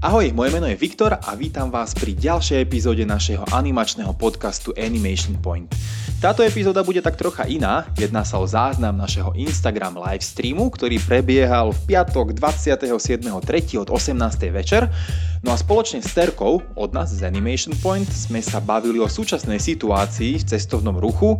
Ahoj, moje meno je Viktor a vítam vás pri ďalšej epizóde našeho animačného podcastu Animation Point. Táto epizóda bude tak trocha iná, jedná sa o záznam našeho Instagram live streamu, ktorý prebiehal v piatok 27.3. od 18. večer. No a spoločne s Terkou od nás z Animation Point sme sa bavili o súčasnej situácii v cestovnom ruchu,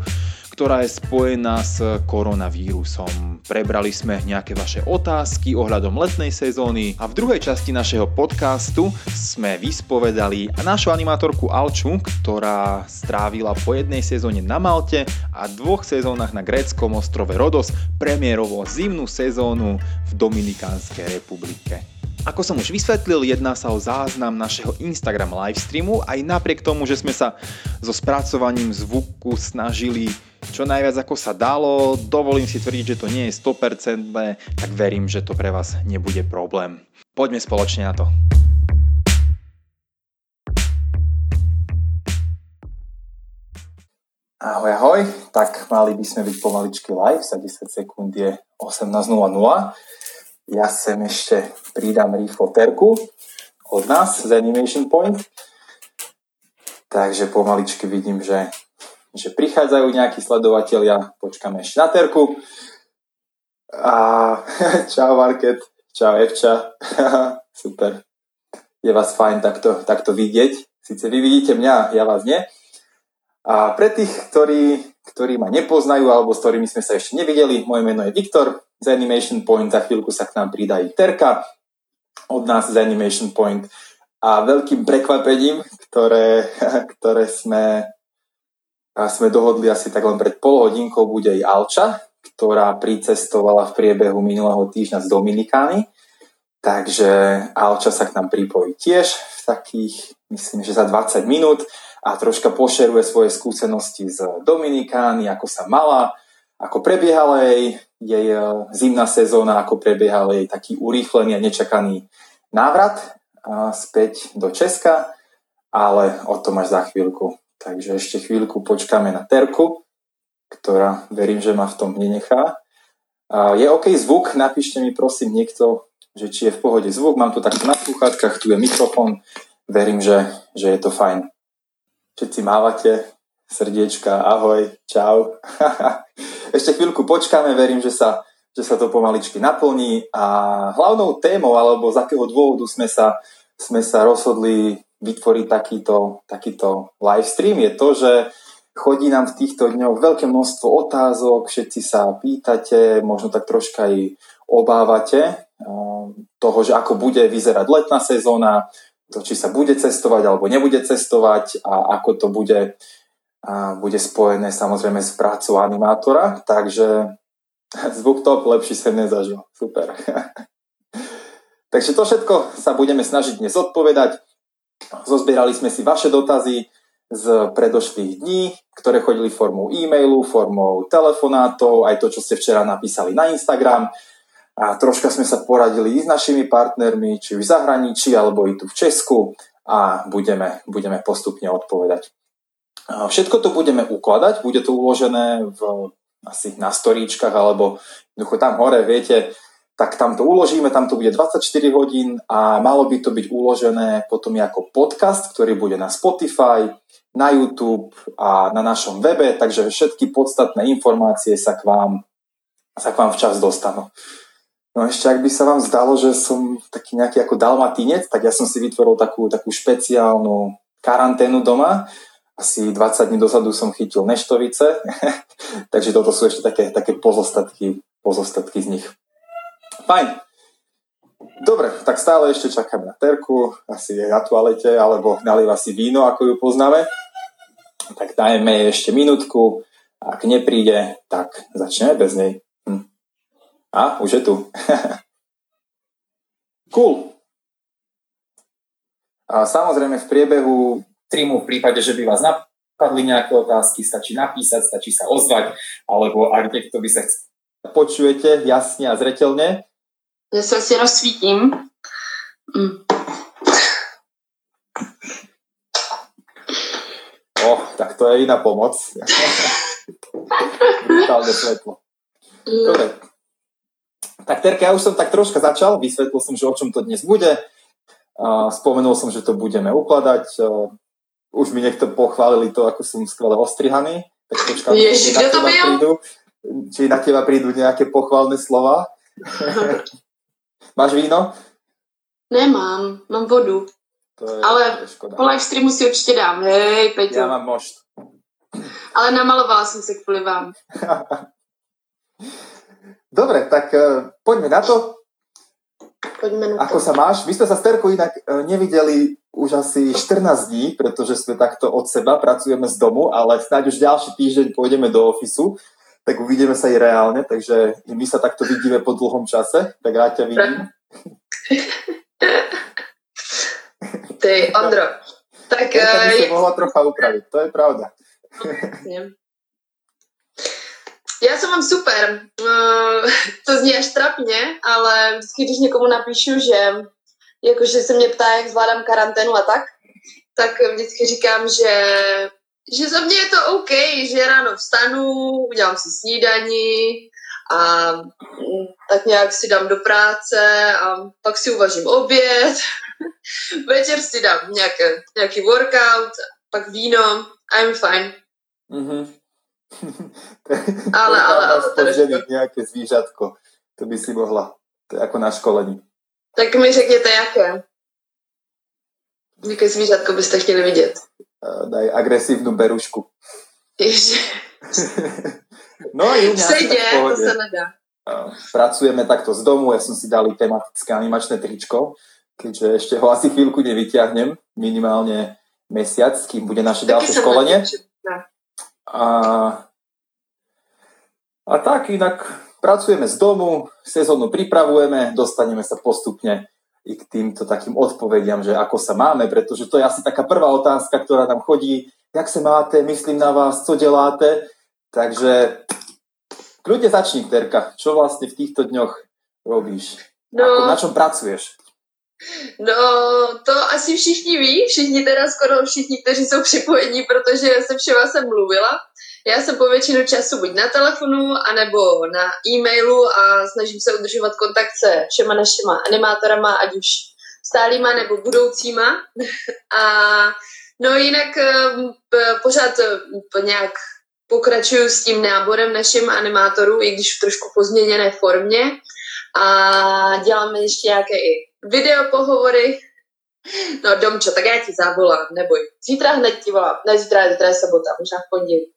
ktorá je spojená s koronavírusom. Prebrali sme nejaké vaše otázky ohľadom letnej sezóny a v druhej časti našeho podcastu sme vyspovedali našu animátorku Alču, ktorá strávila po jednej sezóne na Malte a dvoch sezónach na gréckom ostrove Rodos premiérovo zimnú sezónu v Dominikánskej republike. Ako som už vysvetlil, jedná sa o záznam našeho Instagram livestreamu, aj napriek tomu, že sme sa so spracovaním zvuku snažili čo najviac ako sa dalo. Dovolím si tvrdiť, že to nie je 100%, tak verím, že to pre vás nebude problém. Poďme spoločne na to. Ahoj, ahoj, tak mali by sme byť pomaličky live, za 10 sekúnd je 18.00. Ja sem ešte pridám rýchlo terku od nás z Animation Point. Takže pomaličky vidím, že že prichádzajú nejakí sledovatelia, počkáme ešte na terku. A čau Market, čau Evča, super. Je vás fajn takto, takto vidieť. Sice vy vidíte mňa, ja vás nie. A pre tých, ktorí, ktorí ma nepoznajú alebo s ktorými sme sa ešte nevideli, moje meno je Viktor. Z Animation Point, za chvíľku sa k nám pridá Terka. Od nás z Animation Point. A veľkým prekvapením, ktoré, ktoré sme sme dohodli asi tak len pred pol hodinkou bude aj Alča, ktorá pricestovala v priebehu minulého týždňa z Dominikány. Takže Alča sa k nám pripojí tiež v takých, myslím, že za 20 minút a troška pošeruje svoje skúsenosti z Dominikány, ako sa mala, ako prebiehala jej, jej e, zimná sezóna, ako prebiehal jej taký urýchlený a nečakaný návrat späť do Česka, ale o tom až za chvíľku. Takže ešte chvíľku počkáme na Terku, ktorá verím, že ma v tom nenechá. Je OK zvuk? Napíšte mi prosím niekto, že či je v pohode zvuk. Mám tu takto na sluchátkach, tu je mikrofón. Verím, že, že je to fajn. Všetci mávate, srdiečka, ahoj, čau. Ešte chvíľku počkáme, verím, že sa, že sa to pomaličky naplní. A hlavnou témou, alebo z akého dôvodu sme sa, sme sa rozhodli vytvoriť takýto, takýto live stream je to, že chodí nám v týchto dňoch veľké množstvo otázok, všetci sa pýtate, možno tak troška aj obávate ehm, toho, že ako bude vyzerať letná sezóna, to, či sa bude cestovať alebo nebude cestovať a ako to bude, a bude spojené samozrejme s prácou animátora. Takže zvuk top, lepší sa nezažil. Super. Takže to všetko sa budeme snažiť dnes odpovedať. Zozbierali sme si vaše dotazy z predošlých dní, ktoré chodili formou e-mailu, formou telefonátov, aj to, čo ste včera napísali na Instagram. A troška sme sa poradili i s našimi partnermi, či v zahraničí, alebo i tu v Česku a budeme, budeme postupne odpovedať. Všetko to budeme ukladať, bude to uložené v, asi na storíčkach, alebo tam hore, viete, tak tam to uložíme, tam to bude 24 hodín a malo by to byť uložené potom ako podcast, ktorý bude na Spotify, na YouTube a na našom webe, takže všetky podstatné informácie sa k vám, sa k vám včas dostanú. No ešte ak by sa vám zdalo, že som taký nejaký ako dalmatinec, tak ja som si vytvoril takú, takú špeciálnu karanténu doma. Asi 20 dní dozadu som chytil neštovice, takže toto sú ešte také, také pozostatky, pozostatky z nich. Fajn. Dobre, tak stále ešte čakáme na terku, asi je na toalete, alebo nalieva si víno, ako ju poznáme. Tak dajme ešte minútku. Ak nepríde, tak začneme bez nej. A, už je tu. cool. A samozrejme v priebehu streamu v prípade, že by vás napadli nejaké otázky, stačí napísať, stačí sa ozvať, alebo ak niekto by sa chcel počujete jasne a zretelne, že se si rozsvítím. Mm. O, tak to je iná pomoc. Brutálne svetlo. Dobre. Tak Terka, ja už som tak troška začal, vysvetlil som, že o čom to dnes bude. Spomenul som, že to budeme ukladať. Už mi niekto pochválili to, ako som skvele ostrihaný. Tak počkám, Ježiš, či, na teba prídu, či na teba prídu nejaké pochválne slova. Máš víno? Nemám, mám vodu. To je, Ale to je škoda. po live streamu si určitě dám. Hej, Peťo. Já mám mošt. Ale namalovala som sa kvôli vám. Dobre, tak uh, poďme na to. Poďme na Ako to. sa máš? My sme sa s Terkou inak uh, nevideli už asi 14 dní, pretože sme takto od seba, pracujeme z domu, ale snáď už ďalší týždeň pôjdeme do ofisu, tak uvidíme sa i reálne, takže my sa takto vidíme po dlhom čase, tak rád ťa vidím. Ty, Ondro, tak... Ja by sa mohla trocha upraviť, to je pravda. Já jsem mám super. Uh, to zní až trapně, ale vždycky, když někomu napíšu, že jakože se mě ptá, jak zvládám karanténu a tak, tak vždycky říkám, že, že za mě je to OK, že ráno vstanu, udělám si snídaní a tak nějak si dám do práce a pak si uvažím oběd, večer si dám nějaké, nějaký workout, pak víno, I'm fine. Mm-hmm. Ale, ale, ale podženiť nejaké zvířatko. To by si mohla. To je ako na školení. Tak mi řekněte, jaké. Jaké zvířatko byste chtěli vidět? Daj agresívnu berušku. no i u mňa Sedě, to sa nedá. Pracujeme takto z domu, ja som si dali tematické animačné tričko, keďže ešte ho asi chvíľku nevyťahnem, minimálne mesiac, kým bude naše ďalšie školenie. A, a tak inak pracujeme z domu, sezónu pripravujeme, dostaneme sa postupne i k týmto takým odpovediam, že ako sa máme, pretože to je asi taká prvá otázka, ktorá nám chodí, jak sa máte, myslím na vás, co deláte. Takže kľudne začni, Terka, čo vlastne v týchto dňoch robíš? No, ako, na čom pracuješ? No, to asi všichni ví, všichni teda skoro všichni, kteří jsou připojení, protože se všema jsem mluvila. Já jsem po většinu času buď na telefonu, anebo na e-mailu a snažím se udržovat kontakt se všema našima animátorama, ať už stálýma nebo budoucíma. A no jinak ehm, pořád eh, nějak pokračuju s tím náborem našim animátorů, i když v trošku pozměněné formě. A děláme ještě nějaké i videopohovory. No Domčo, tak já ti zavolám, neboj. Zítra hned ti volám. Ne, zítra, zítra je sobota, možná v pondělí.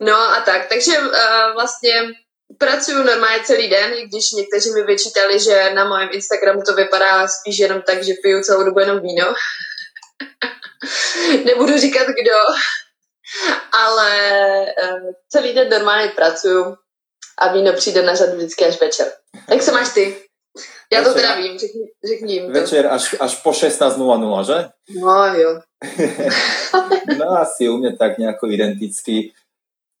No a tak, takže uh, vlastně pracuju normálně celý den, i když někteří mi vyčítali, že na mém Instagramu to vypadá spíš jenom tak, že piju celou dobu jenom víno. Nebudu říkat kdo, ale uh, celý den normálně pracuju a víno přijde na řadu vždycky až večer. Jak se máš ty? Ja večer, to teda vím, řekni, řekni im to. Večer až, až po 16.00, že? No jo. no asi u mňa tak nejako identicky.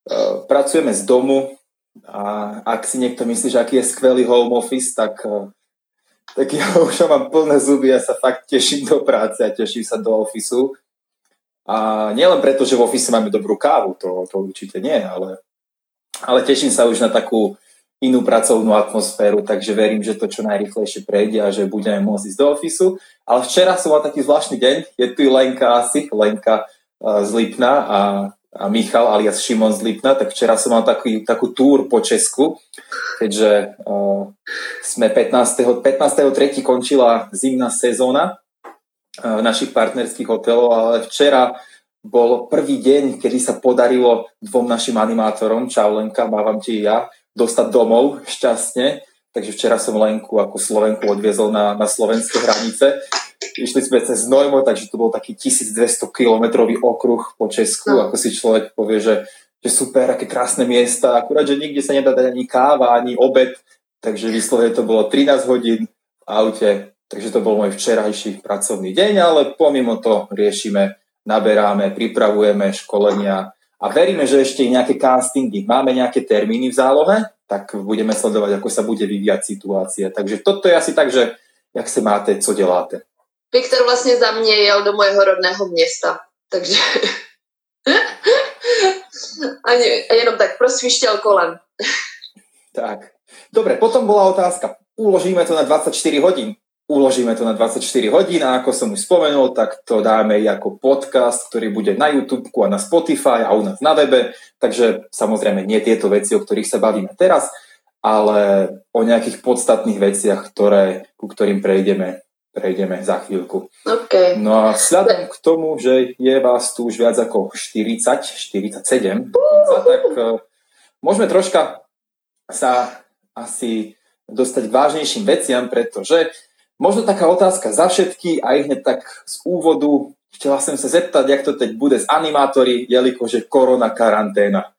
Uh, pracujeme z domu a ak si niekto myslí, že aký je skvelý home office, tak, uh, tak ja už mám plné zuby, ja sa fakt teším do práce a teším sa do ofisu. A nielen preto, že v ofise máme dobrú kávu, to, to určite nie, ale, ale teším sa už na takú inú pracovnú atmosféru, takže verím, že to čo najrychlejšie prejde a že budeme môcť ísť do ofisu. Ale včera som mal taký zvláštny deň, je tu Lenka asi, Lenka uh, z Lipna a, a Michal alias Šimon z Lipna, tak včera som mal taký, takú túr po Česku, keďže uh, sme 15. 15. končila zimná sezóna uh, v našich partnerských hotelov, ale včera bol prvý deň, kedy sa podarilo dvom našim animátorom, čau Lenka, mávam ti ja, dostať domov šťastne. Takže včera som Lenku ako Slovenku odviezol na, na slovenské hranice. Išli sme cez Nojmo, takže to bol taký 1200 kilometrový okruh po Česku, no. ako si človek povie, že, že super, aké krásne miesta, akurát, že nikde sa nedá dať ani káva, ani obed, takže vyslovene to bolo 13 hodín v aute, takže to bol môj včerajší pracovný deň, ale pomimo to riešime, naberáme, pripravujeme školenia, a veríme, že ešte nejaké castingy, máme nejaké termíny v zálohe, tak budeme sledovať, ako sa bude vyvíjať situácia. Takže toto je asi tak, že jak se máte, co děláte. Viktor vlastně za mě jel do mojho rodného města, takže Ani, jenom tak prosvištěl kolem. tak, dobre, potom bola otázka, uložíme to na 24 hodín. Uložíme to na 24 hodín a ako som už spomenul, tak to dáme i ako podcast, ktorý bude na YouTube a na Spotify a u nás na webe. Takže samozrejme nie tieto veci, o ktorých sa bavíme teraz, ale o nejakých podstatných veciach, ktoré, ku ktorým prejdeme, prejdeme za chvíľku. Okay. No a vzhľadom k tomu, že je vás tu už viac ako 40, 47, dokonca, tak uh, môžeme troška sa asi dostať k vážnejším veciam, pretože Možno taká otázka za všetky a hneď tak z úvodu. Chcela som sa zeptať, jak to teď bude s animátori, jelikož je korona karanténa.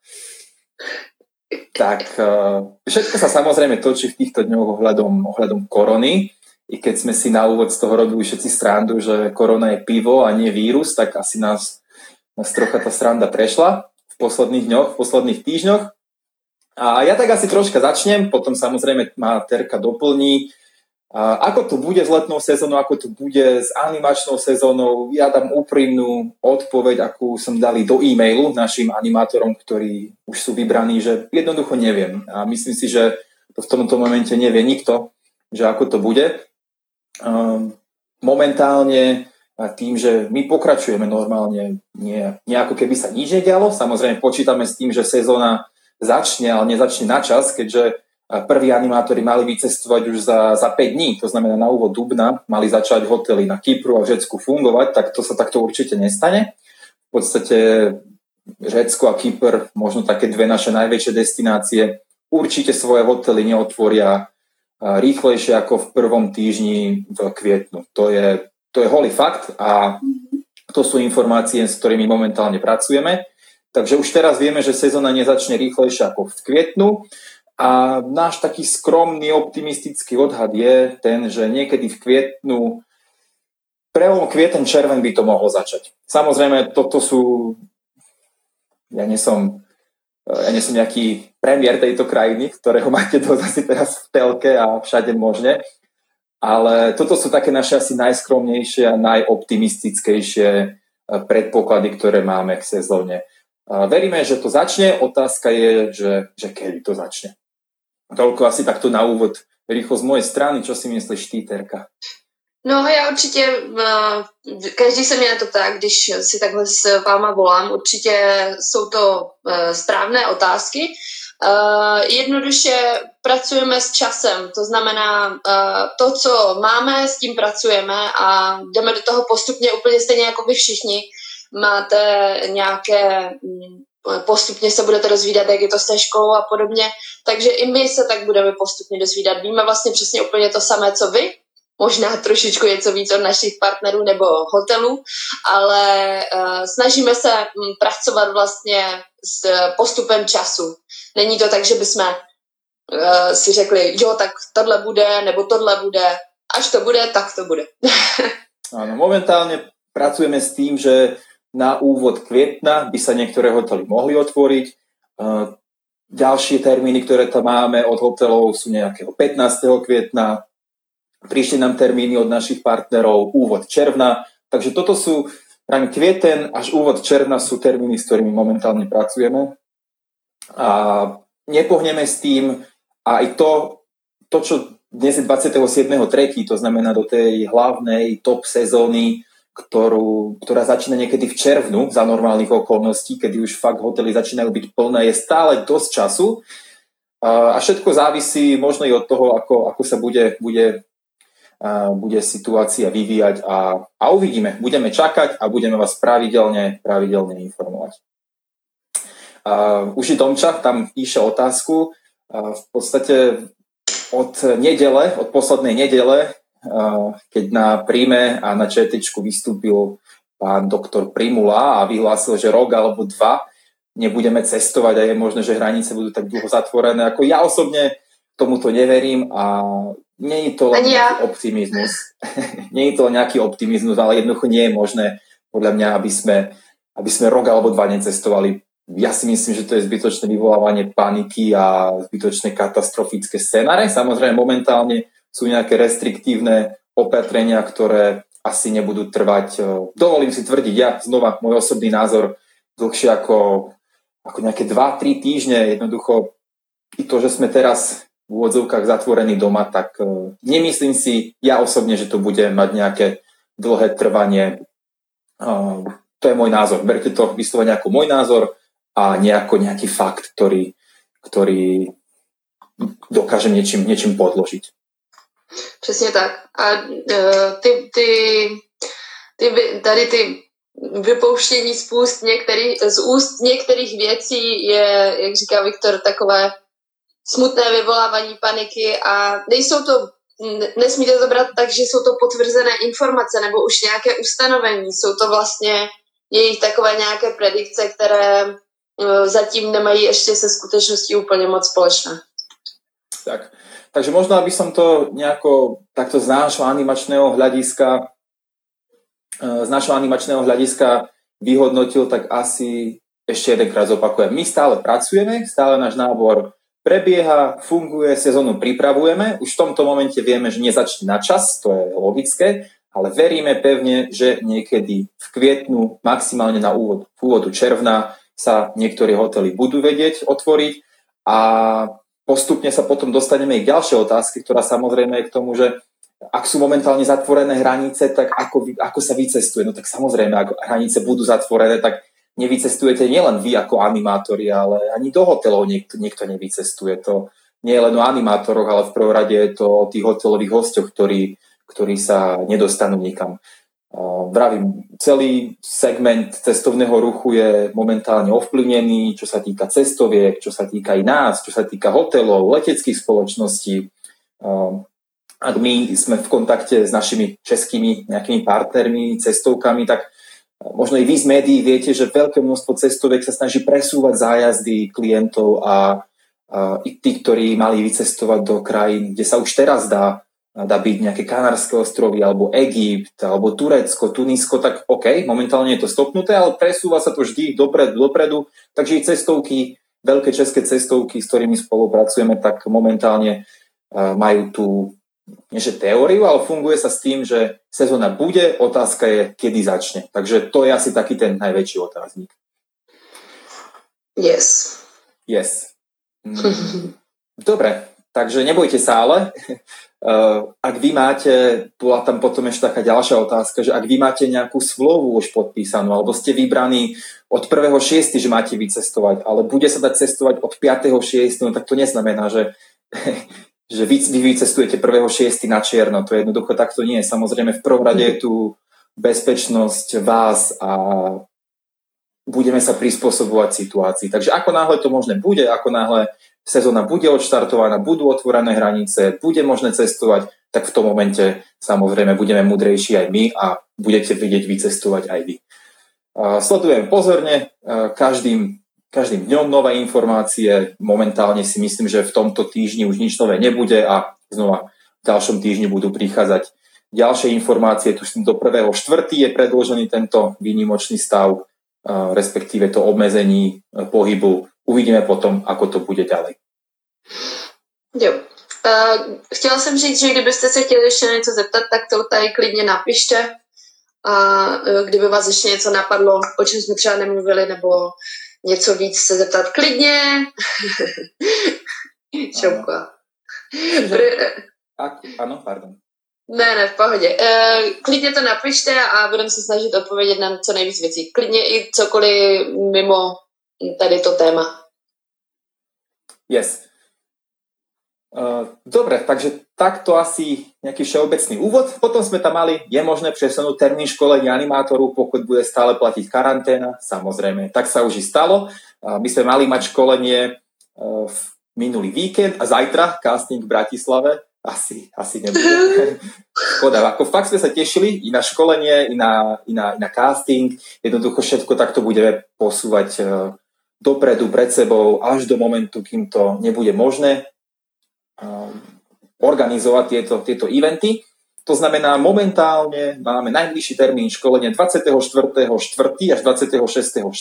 Tak uh, všetko sa samozrejme točí v týchto dňoch ohľadom, ohľadom korony. I keď sme si na úvod z toho robili všetci srandu, že korona je pivo a nie vírus, tak asi nás, nás trocha tá sranda prešla v posledných dňoch, v posledných týždňoch. A ja tak asi troška začnem, potom samozrejme má Terka doplní ako to bude s letnou sezónou, ako to bude s animačnou sezónou, ja dám úprimnú odpoveď, akú som dali do e-mailu našim animátorom, ktorí už sú vybraní, že jednoducho neviem. A myslím si, že to v tomto momente nevie nikto, že ako to bude. Momentálne tým, že my pokračujeme normálne, nie, nie ako keby sa nič nedialo. Samozrejme počítame s tým, že sezóna začne, ale nezačne na čas, keďže prví animátori mali vycestovať už za, za 5 dní, to znamená na úvod dubna, mali začať hotely na Kypru a v Řecku fungovať, tak to sa takto určite nestane. V podstate Řecko a Kypr, možno také dve naše najväčšie destinácie, určite svoje hotely neotvoria rýchlejšie ako v prvom týždni v kvietnu. To je, to je holý fakt a to sú informácie, s ktorými momentálne pracujeme. Takže už teraz vieme, že sezóna nezačne rýchlejšie ako v kvietnu. A náš taký skromný, optimistický odhad je ten, že niekedy v kvietnu, prelom kvieten červen by to mohlo začať. Samozrejme, toto sú, ja nie som, ja nie som nejaký premiér tejto krajiny, ktorého máte dosť asi teraz v telke a všade možne, ale toto sú také naše asi najskromnejšie a najoptimistickejšie eh, predpoklady, ktoré máme k sezóne. Veríme, že to začne, otázka je, že, že kedy to začne. Toľko asi takto na úvod. Rýchlo z mojej strany, čo si myslíš ty, Terka? No já určitě, každý se mě na to ptá, když si takhle s váma volám, určitě jsou to eh, správné otázky. Eh, jednoduše pracujeme s časem, to znamená to, co máme, s tím pracujeme a jdeme do toho postupně úplně stejně jako vy všichni. Máte nějaké mm, postupně se budete dozvídat, jak je to s té školou a podobně. Takže i my se tak budeme postupně dozvídat. Víme vlastně přesně úplně to samé, co vy, možná trošičku něco víc od našich partnerů nebo hotelů, ale uh, snažíme se m, mm, pracovat vlastně s postupem času. Není to tak, že bychom uh, si řekli, jo, tak tohle bude, nebo tohle bude. Až to bude, tak to bude. Áno, momentálne pracujeme s tým, že na úvod kvietna by sa niektoré hotely mohli otvoriť. Ďalšie termíny, ktoré tam máme od hotelov sú nejakého 15. kvietna. Prišli nám termíny od našich partnerov úvod června. Takže toto sú, práve kvieten až úvod června sú termíny, s ktorými momentálne pracujeme. A nepohneme s tým a aj to, to čo dnes je 27.3., to znamená do tej hlavnej top sezóny, ktorú, ktorá začína niekedy v červnu za normálnych okolností, kedy už fakt hotely začínajú byť plné, je stále dosť času a všetko závisí možno i od toho, ako, ako sa bude, bude, bude situácia vyvíjať a, a uvidíme. Budeme čakať a budeme vás pravidelne, pravidelne informovať. Už je Domča, tam píše otázku. V podstate od nedele, od poslednej nedele keď na príjme a na ČTčku vystúpil pán doktor Primula a vyhlásil, že rok alebo dva nebudeme cestovať a je možné, že hranice budú tak dlho zatvorené. Ako ja osobne tomuto neverím a nie je to len nejaký optimizmus. nie je to nejaký optimizmus, ale jednoducho nie je možné podľa mňa, aby sme, aby sme rok alebo dva necestovali. Ja si myslím, že to je zbytočné vyvolávanie paniky a zbytočné katastrofické scenáre. Samozrejme momentálne sú nejaké restriktívne opatrenia, ktoré asi nebudú trvať. E, dovolím si tvrdiť, ja znova, môj osobný názor, dlhšie ako, ako nejaké 2-3 týždne. Jednoducho i to, že sme teraz v úvodzovkách zatvorený doma, tak uh, nemyslím si ja osobne, že to bude mať nejaké dlhé trvanie. Uh, to je môj názor. Berte to vyslovene ako môj názor a nejako nejaký fakt, ktorý, ktorý dokáže niečím, niečím podložiť. Přesně tak. A uh, ty, ty, ty, tady ty vypouštění z úst, některý, z úst některých věcí je, jak říká Viktor, takové smutné vyvolávání paniky a nejsou to, nesmíte to brát tak, že jsou to potvrzené informace nebo už nějaké ustanovení, jsou to vlastně jejich takové nějaké predikce, které eh, zatím nemají ještě se skutečností úplně moc společné. Tak, takže možno, aby som to nejako takto z nášho animačného hľadiska eh, z nášho animačného hľadiska vyhodnotil, tak asi ešte jedenkrát zopakujem. My stále pracujeme, stále náš nábor prebieha, funguje, sezónu pripravujeme. Už v tomto momente vieme, že nezačne na čas, to je logické, ale veríme pevne, že niekedy v kvietnu, maximálne na úvod, v úvodu června sa niektorí hotely budú vedieť otvoriť a postupne sa potom dostaneme k ďalšej otázky, ktorá samozrejme je k tomu, že ak sú momentálne zatvorené hranice, tak ako, ako sa vycestuje? No tak samozrejme, ak hranice budú zatvorené, tak nevycestujete nielen vy ako animátori, ale ani do hotelov niekto, niekto nevycestuje. To nie je len o animátoroch, ale v prvom rade je to o tých hotelových hostoch, ktorí, ktorí sa nedostanú nikam. Vravím, celý segment cestovného ruchu je momentálne ovplyvnený, čo sa týka cestoviek, čo sa týka aj nás, čo sa týka hotelov, leteckých spoločností. Ak my sme v kontakte s našimi českými nejakými partnermi, cestovkami, tak možno i vy z médií viete, že veľké množstvo cestoviek sa snaží presúvať zájazdy klientov a, a i tí, ktorí mali vycestovať do krajín, kde sa už teraz dá, dá byť nejaké Kanárske ostrovy, alebo Egypt, alebo Turecko, Tunisko, tak OK, momentálne je to stopnuté, ale presúva sa to vždy dopredu, dopredu, takže i cestovky, veľké české cestovky, s ktorými spolupracujeme, tak momentálne majú tú nie že teóriu, ale funguje sa s tým, že sezóna bude, otázka je, kedy začne. Takže to je asi taký ten najväčší otáznik. Yes. Yes. Mm. Dobre, takže nebojte sa ale. Uh, ak vy máte, bola tam potom ešte taká ďalšia otázka, že ak vy máte nejakú slovu už podpísanú, alebo ste vybraní od 1.6., že máte vycestovať, ale bude sa dať cestovať od 5.6., no tak to neznamená, že že vy, vy vycestujete 1.6. na čierno. To je jednoducho takto nie. Samozrejme v prvom je tu bezpečnosť vás a budeme sa prispôsobovať situácii. Takže ako náhle to možné bude, ako náhle sezóna bude odštartovaná, budú otvorené hranice, bude možné cestovať, tak v tom momente samozrejme budeme mudrejší aj my a budete vidieť vycestovať aj vy. Sledujem pozorne, každým každým dňom nové informácie. Momentálne si myslím, že v tomto týždni už nič nové nebude a znova v ďalšom týždni budú prichádzať ďalšie informácie. Tuším, do prvého štvrtý je predložený tento výnimočný stav, respektíve to obmezení e, pohybu. Uvidíme potom, ako to bude ďalej. Jo. Uh, chtěla jsem říct, že kdybyste se chtěli ještě něco zeptat, tak to tady klidně napište. A uh, kdyby vás ještě něco napadlo, o čem jsme třeba nemluvili, nebo něco víc se zeptat klidně. Šoupka. Ano, pardon. Ne, ne, v pohodě. E, klidně to napište a budeme se snažit odpovědět na co nejvíc věcí. Klidně i cokoliv mimo tady to téma. Yes. Uh, dobre, takže takto asi nejaký všeobecný úvod. Potom sme tam mali, je možné presunúť termín školenia animátorov, pokud bude stále platiť karanténa. Samozrejme, tak sa už i stalo. Uh, my sme mali mať školenie uh, v minulý víkend a zajtra casting v Bratislave. Asi, asi nebude. Škoda, ako fakt sme sa tešili i na školenie, i na, i na, i na casting. Jednoducho všetko takto budeme posúvať dopredu, pred sebou, až do momentu, kým to nebude možné Um, organizovať tieto, tieto eventy. To znamená, momentálne máme najbližší termín školenia 24.4. až 26.4.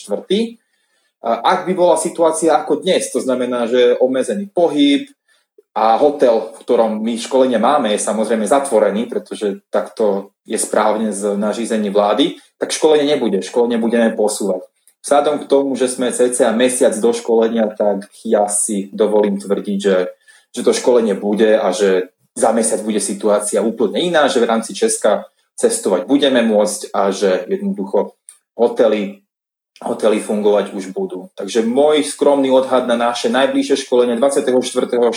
Ak by bola situácia ako dnes, to znamená, že obmedzený pohyb a hotel, v ktorom my školenie máme, je samozrejme zatvorený, pretože takto je správne z nařízení vlády, tak školenie nebude. Školenie budeme posúvať. Vzhľadom k tomu, že sme cca mesiac do školenia, tak ja si dovolím tvrdiť, že že to školenie bude a že za mesiac bude situácia úplne iná, že v rámci Česka cestovať budeme môcť a že jednoducho hotely, hotely fungovať už budú. Takže môj skromný odhad na naše najbližšie školenie 24.4.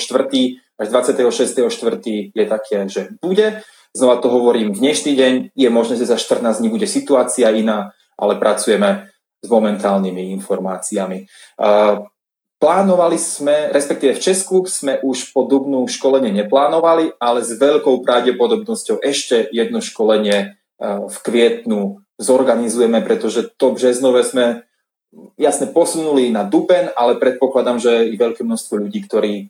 až 26.4. je také, že bude. Znova to hovorím, dnešný deň je možné, že za 14 dní bude situácia iná, ale pracujeme s momentálnymi informáciami. Plánovali sme, respektíve v Česku sme už po Dubnu školenie neplánovali, ale s veľkou pravdepodobnosťou ešte jedno školenie v kvietnu zorganizujeme, pretože to březnové sme jasne posunuli na duben, ale predpokladám, že i veľké množstvo ľudí, ktorí,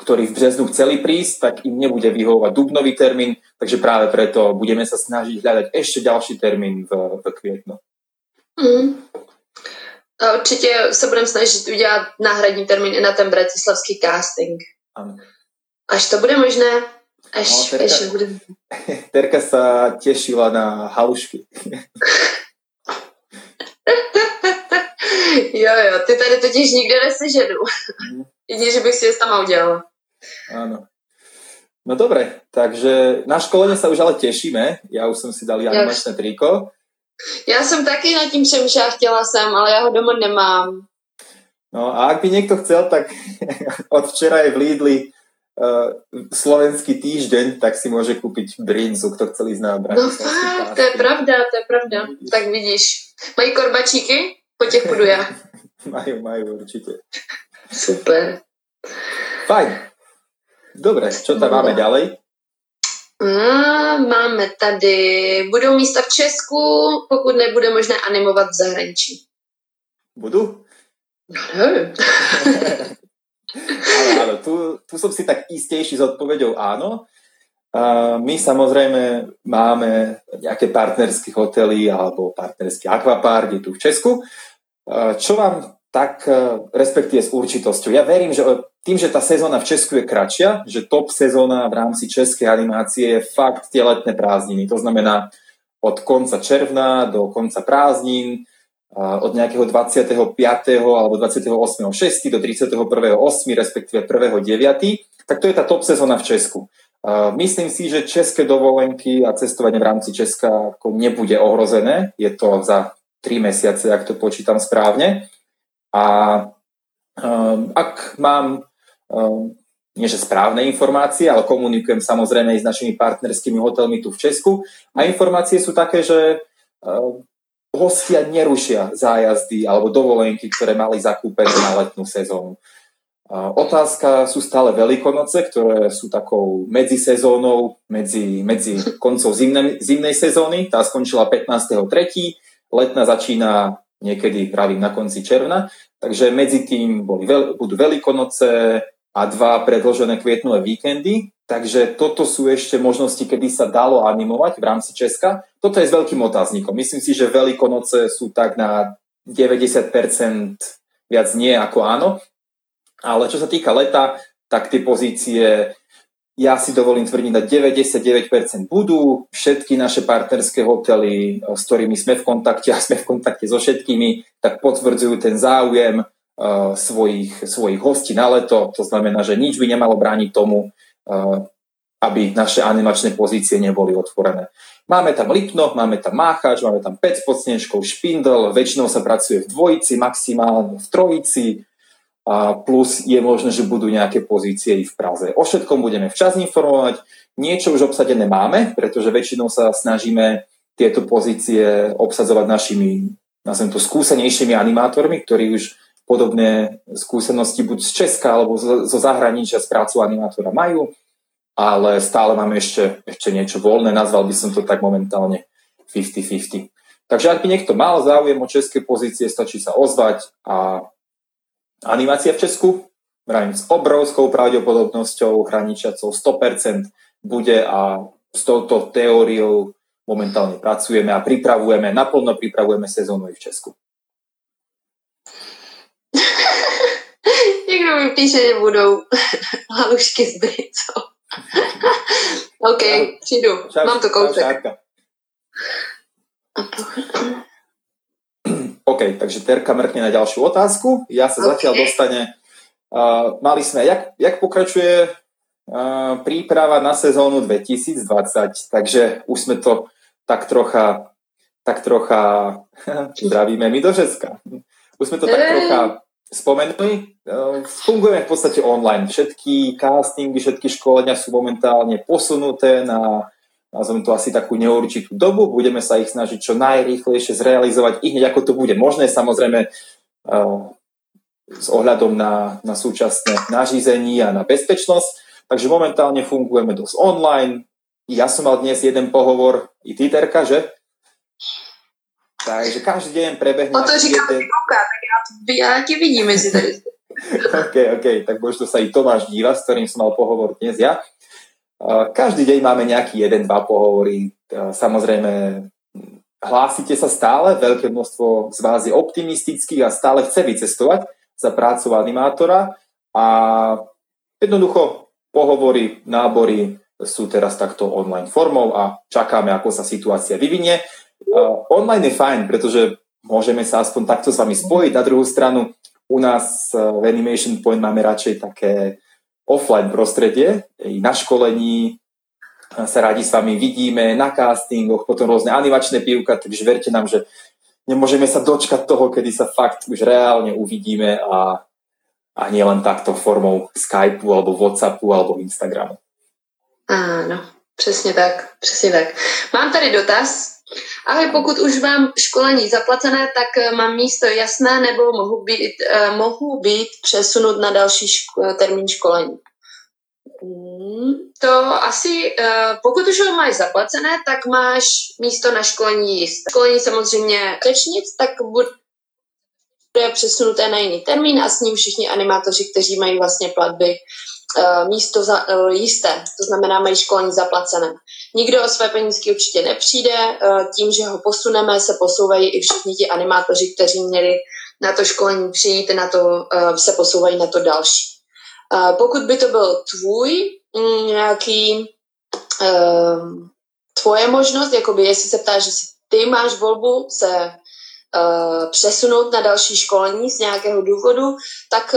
ktorí v březnu chceli prísť, tak im nebude vyhovovať dubnový termín, takže práve preto budeme sa snažiť hľadať ešte ďalší termín v, v kvietnu. Mm. A určitě se budeme snažit udělat náhradní termín i na ten bratislavský casting. Ano. Až to bude možné, až, No, Terka- až bude. Terka sa tešila na halušky. Jo, jo, ty tady totiž nikde neseženu. Mhm. Jedině, že bych si je sama udělala. Áno. No dobre, takže na školenie sa už ale tešíme. Ja už som si dal animačné triko. Já jsem taky nad tím přemýšlela, chtěla jsem, ale já ho doma nemám. No a ak by niekto chcel, tak od včera je v Lidli uh, slovenský týždeň, tak si môže kúpiť brinzu, kto chcel ísť na No fakt, to je pravda, to je pravda. Tak vidíš. Mají korbačíky? Po těch půjdu já. Majú, majú určite. Super. Fajn. Dobre, čo tam máme ďalej? A máme tady, budou místa v Česku, pokud nebude možné animovat v zahraničí. Budú? No nevím. Áno, áno, tu, tu som si tak istejší s odpovedou áno. A my samozrejme máme nejaké partnerské hotely alebo partnerský akvapark je tu v Česku. A Čo vám tak, e, respektíve s určitosťou. Ja verím, že tým, že tá sezóna v Česku je kratšia, že top sezóna v rámci českej animácie je fakt tie letné prázdniny. To znamená od konca června do konca prázdnin, a od nejakého 25. alebo 28.6. do 31.8. respektíve 1.9. Tak to je tá top sezóna v Česku. Myslím si, že české dovolenky a cestovanie v rámci Česka nebude ohrozené. Je to za 3 mesiace, ak to počítam správne. A um, ak mám um, nie že správne informácie, ale komunikujem samozrejme aj s našimi partnerskými hotelmi tu v Česku. A informácie sú také, že um, hostia nerušia zájazdy alebo dovolenky, ktoré mali zakúpené na letnú sezónu. Otázka sú stále Veľkonoce, ktoré sú takou medzisezónou, medzi, medzi koncov zimnej, zimnej sezóny. Tá skončila 15.3. Letná začína niekedy, pravím, na konci června. Takže medzi tým boli budú Veľkonoce a dva predložené kvietnové víkendy. Takže toto sú ešte možnosti, kedy sa dalo animovať v rámci Česka. Toto je s veľkým otáznikom. Myslím si, že Veľkonoce sú tak na 90% viac nie ako áno. Ale čo sa týka leta, tak tie pozície ja si dovolím tvrdiť na 99% budú. Všetky naše partnerské hotely, s ktorými sme v kontakte a sme v kontakte so všetkými, tak potvrdzujú ten záujem uh, svojich, svojich hostí na leto. To znamená, že nič by nemalo brániť tomu, uh, aby naše animačné pozície neboli otvorené. Máme tam Lipno, máme tam Máchač, máme tam Pec pod Snežkou, Špindel, väčšinou sa pracuje v dvojici, maximálne v trojici, a plus je možné, že budú nejaké pozície i v Praze. O všetkom budeme včas informovať. Niečo už obsadené máme, pretože väčšinou sa snažíme tieto pozície obsadzovať našimi, nazvem to, skúsenejšími animátormi, ktorí už podobné skúsenosti buď z Česka alebo zo, zahraničia z prácu animátora majú, ale stále máme ešte, ešte niečo voľné. Nazval by som to tak momentálne 50-50. Takže ak by niekto mal záujem o české pozície, stačí sa ozvať a animácia v Česku, vravím, s obrovskou pravdepodobnosťou hraničiacou 100% bude a s touto teóriou momentálne pracujeme a pripravujeme, naplno pripravujeme sezónu aj v Česku. Někdo mi píše, že budou halušky s bricou. OK, přijdu. Čau, Mám to čau, kousek. OK, takže Terka mrkne na ďalšiu otázku. Ja sa OK. zatiaľ dostane, Uh, mali sme, jak, jak pokračuje uh, príprava na sezónu 2020, takže už sme to tak trocha, tak trocha, zdravíme my do Česka. Už sme to tak trocha spomenuli. Uh, fungujeme v podstate online. Všetky castingy, všetky školenia sú momentálne posunuté na nazvem to asi takú neurčitú dobu, budeme sa ich snažiť čo najrýchlejšie zrealizovať i hneď ako to bude možné, samozrejme s ohľadom na, na súčasné nařízení a na bezpečnosť. Takže momentálne fungujeme dosť online. Ja som mal dnes jeden pohovor, i ty, Terka, že? Takže každý deň prebehne... O to říkám jeden... tak ja, ja ti vidím si tady. OK, OK, tak možno sa i Tomáš díva, s ktorým som mal pohovor dnes ja. Každý deň máme nejaký jeden, dva pohovory. Samozrejme, hlásite sa stále, veľké množstvo z vás je optimistických a stále chce vycestovať za prácu animátora a jednoducho pohovory, nábory sú teraz takto online formou a čakáme, ako sa situácia vyvinie. Online je fajn, pretože môžeme sa aspoň takto s vami spojiť. Na druhú stranu u nás v Animation Point máme radšej také offline prostredie. Na školení sa radi s vami vidíme, na castingoch, potom rôzne animačné pivka, takže verte nám, že nemôžeme sa dočkať toho, kedy sa fakt už reálne uvidíme a, a nie len takto formou Skypeu alebo Whatsappu alebo Instagramu. Áno, přesně tak, přesně tak. Mám tady dotaz. Ahoj, pokud už mám školení zaplacené, tak eh, mám místo jasné nebo mohu být, eh, mohu být přesunut na další ško- termín školení? Hmm, to asi, uh, pokud už ho máš zaplacené, tak máš místo na školení jisté. Školení samozřejmě řečnic, tak bude přesunuté na jiný termín a s ním všichni animátoři, kteří mají vlastně platby místo za, uh, jisté, to znamená mají školení zaplacené. Nikdo o své penízky určitě nepřijde, uh, tím, že ho posuneme, se posouvají i všichni ti animátoři, kteří měli na to školení přijít, na to, se posouvají na to další. Pokud by to byl tvůj mm, nějaký tvoje možnost, jakoby jestli se ptáš, že ty máš volbu se přesunout na další školení z nějakého důvodu, tak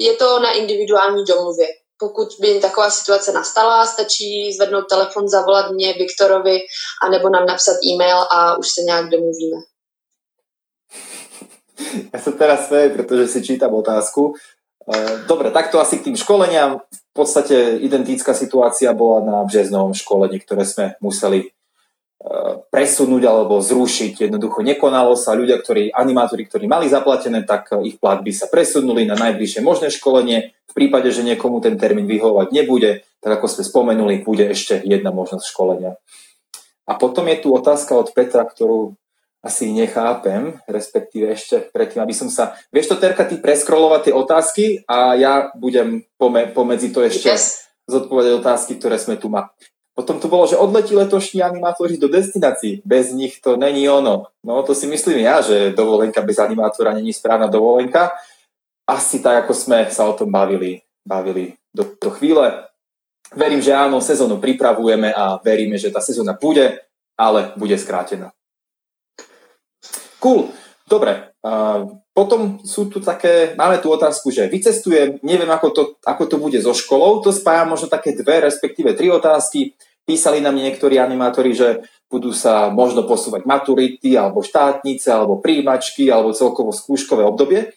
je to na individuální domluvě. Pokud by taková situace nastala, stačí zvednout telefon, zavolat mě, Viktorovi, anebo nám napsat e-mail a už se nějak domluvíme. Ja sa teraz smejem, pretože si čítam otázku Eh, dobre, takto asi k tým školeniam. V podstate identická situácia bola na březnovom školení, ktoré sme museli presunúť alebo zrušiť. Jednoducho nekonalo sa. Ľudia, ktorí, animátori, ktorí mali zaplatené, tak ich platby sa presunuli na najbližšie možné školenie. V prípade, že niekomu ten termín vyhovovať nebude, tak ako sme spomenuli, bude ešte jedna možnosť školenia. A potom je tu otázka od Petra, ktorú asi nechápem, respektíve ešte predtým, aby som sa... Vieš to, Terka, ty preskrolovať tie otázky a ja budem pome- pomedzi to ešte yes. zodpovedať otázky, ktoré sme tu mali. Potom tu bolo, že odletí letošní animátori do destinácií. Bez nich to není ono. No to si myslím ja, že dovolenka bez animátora není správna dovolenka. Asi tak, ako sme sa o tom bavili, bavili do, do chvíle. Verím, že áno, sezónu pripravujeme a veríme, že tá sezóna bude, ale bude skrátená. Cool, dobre. Uh, potom sú tu také, máme tu otázku, že vycestujem, neviem ako to, ako to bude so školou, to spája možno také dve, respektíve tri otázky. Písali nám niektorí animátori, že budú sa možno posúvať maturity, alebo štátnice, alebo príjimačky, alebo celkovo skúškové obdobie.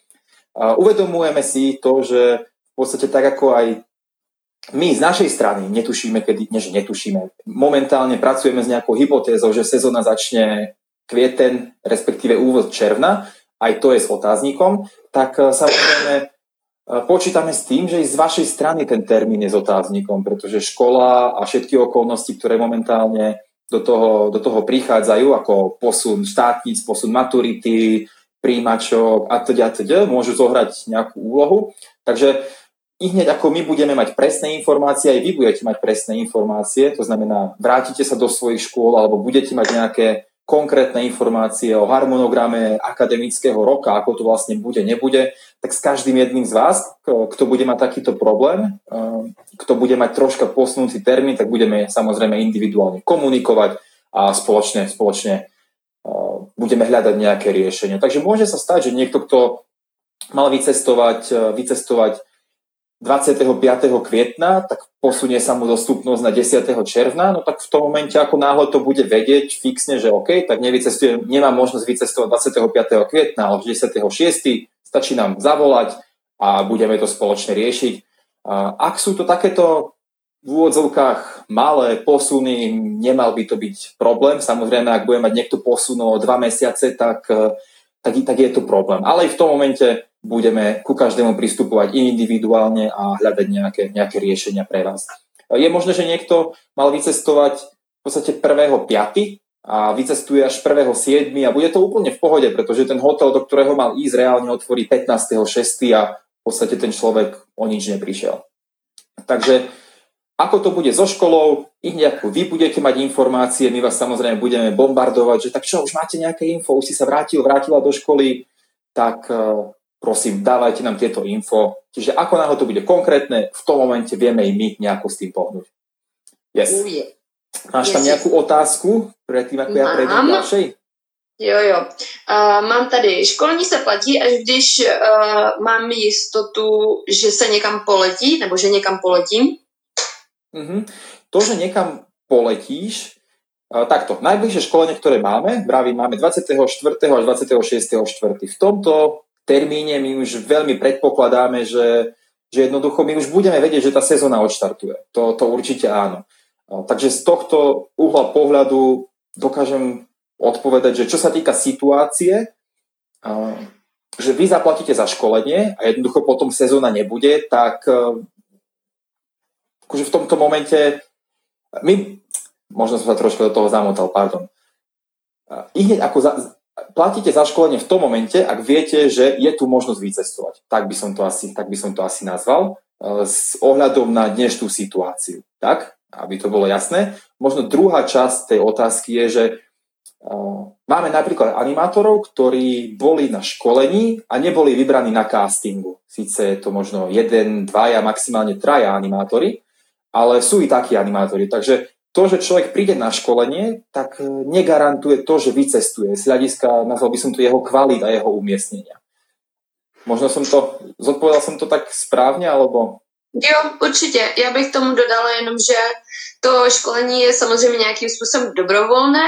Uh, uvedomujeme si to, že v podstate tak ako aj my z našej strany netušíme, kedy, nie že netušíme, momentálne pracujeme s nejakou hypotézou, že sezóna začne kvieten, respektíve úvod června, aj to je s otáznikom, tak e, samozrejme počítame s tým, že i z vašej strany ten termín je s otáznikom, pretože škola a všetky okolnosti, ktoré momentálne do toho, do toho prichádzajú, ako posun štátnic, posun maturity, príjimačok a teda, teda, môžu zohrať nejakú úlohu. Takže i hneď ako my budeme mať presné informácie, aj vy budete mať presné informácie, to znamená, vrátite sa do svojich škôl alebo budete mať nejaké konkrétne informácie o harmonograme akademického roka, ako to vlastne bude, nebude, tak s každým jedným z vás, kto bude mať takýto problém, eh, kto bude mať troška posunutý termín, tak budeme samozrejme individuálne komunikovať a spoločne, spoločne eh, budeme hľadať nejaké riešenie. Takže môže sa stať, že niekto, kto mal vycestovať, eh, vycestovať 25. kvietna, tak posunie sa mu dostupnosť na 10. června, no tak v tom momente, ako náhle to bude vedieť fixne, že OK, tak nevycestuje, nemá možnosť vycestovať 25. kvietna, ale 10. 6. stačí nám zavolať a budeme to spoločne riešiť. Ak sú to takéto v úvodzovkách malé posuny, nemal by to byť problém. Samozrejme, ak bude mať niekto posun o dva mesiace, tak, tak, tak je to problém. Ale aj v tom momente budeme ku každému pristupovať individuálne a hľadať nejaké, nejaké riešenia pre vás. Je možné, že niekto mal vycestovať v podstate 1.5. a vycestuje až 1.7. a bude to úplne v pohode, pretože ten hotel, do ktorého mal ísť, reálne otvorí 15.6. a v podstate ten človek o nič neprišiel. Takže ako to bude so školou, ich nejakú vy budete mať informácie, my vás samozrejme budeme bombardovať, že tak čo, už máte nejaké info, už si sa vrátil, vrátila do školy, tak eh, prosím, dávajte nám tieto info. Čiže ako náhle to bude konkrétne, v tom momente vieme i my nejako s tým pohnúť. Yes. Máš tam nějakou otázku předtím, jako já prejdem ďalšej? Jo, jo. Uh, mám tady, školní se platí, až když uh, mám jistotu, že se někam poletí, nebo že někam poletím. Uh-huh. To, že někam poletíš, uh, takto, najbližšie školenie, ktoré máme, vravím, máme 24. až 26.4. V tomto termíne my už veľmi predpokladáme, že, že jednoducho my už budeme vedieť, že tá sezóna odštartuje. To, to určite áno. Takže z tohto uhla pohľadu dokážem odpovedať, že čo sa týka situácie, že vy zaplatíte za školenie a jednoducho potom sezóna nebude, tak akože v tomto momente my, možno som sa trošku do toho zamotal, pardon. I hneď ako za, platíte za školenie v tom momente, ak viete, že je tu možnosť vycestovať. Tak by som to asi, tak by som to asi nazval e, s ohľadom na dnešnú situáciu. Tak, aby to bolo jasné. Možno druhá časť tej otázky je, že uh, máme napríklad animátorov, ktorí boli na školení a neboli vybraní na castingu. Sice je to možno jeden, dvaja, maximálne traja animátori, ale sú i takí animátori. Takže to, že človek príde na školenie, tak e, negarantuje to, že vycestuje. Z hľadiska, nazval by som to jeho kvalita, jeho umiestnenia. Možno som to, zodpovedal som to tak správně, alebo... Jo, určitě. Já bych tomu dodala jenom, že to školení je samozřejmě nějakým způsobem dobrovolné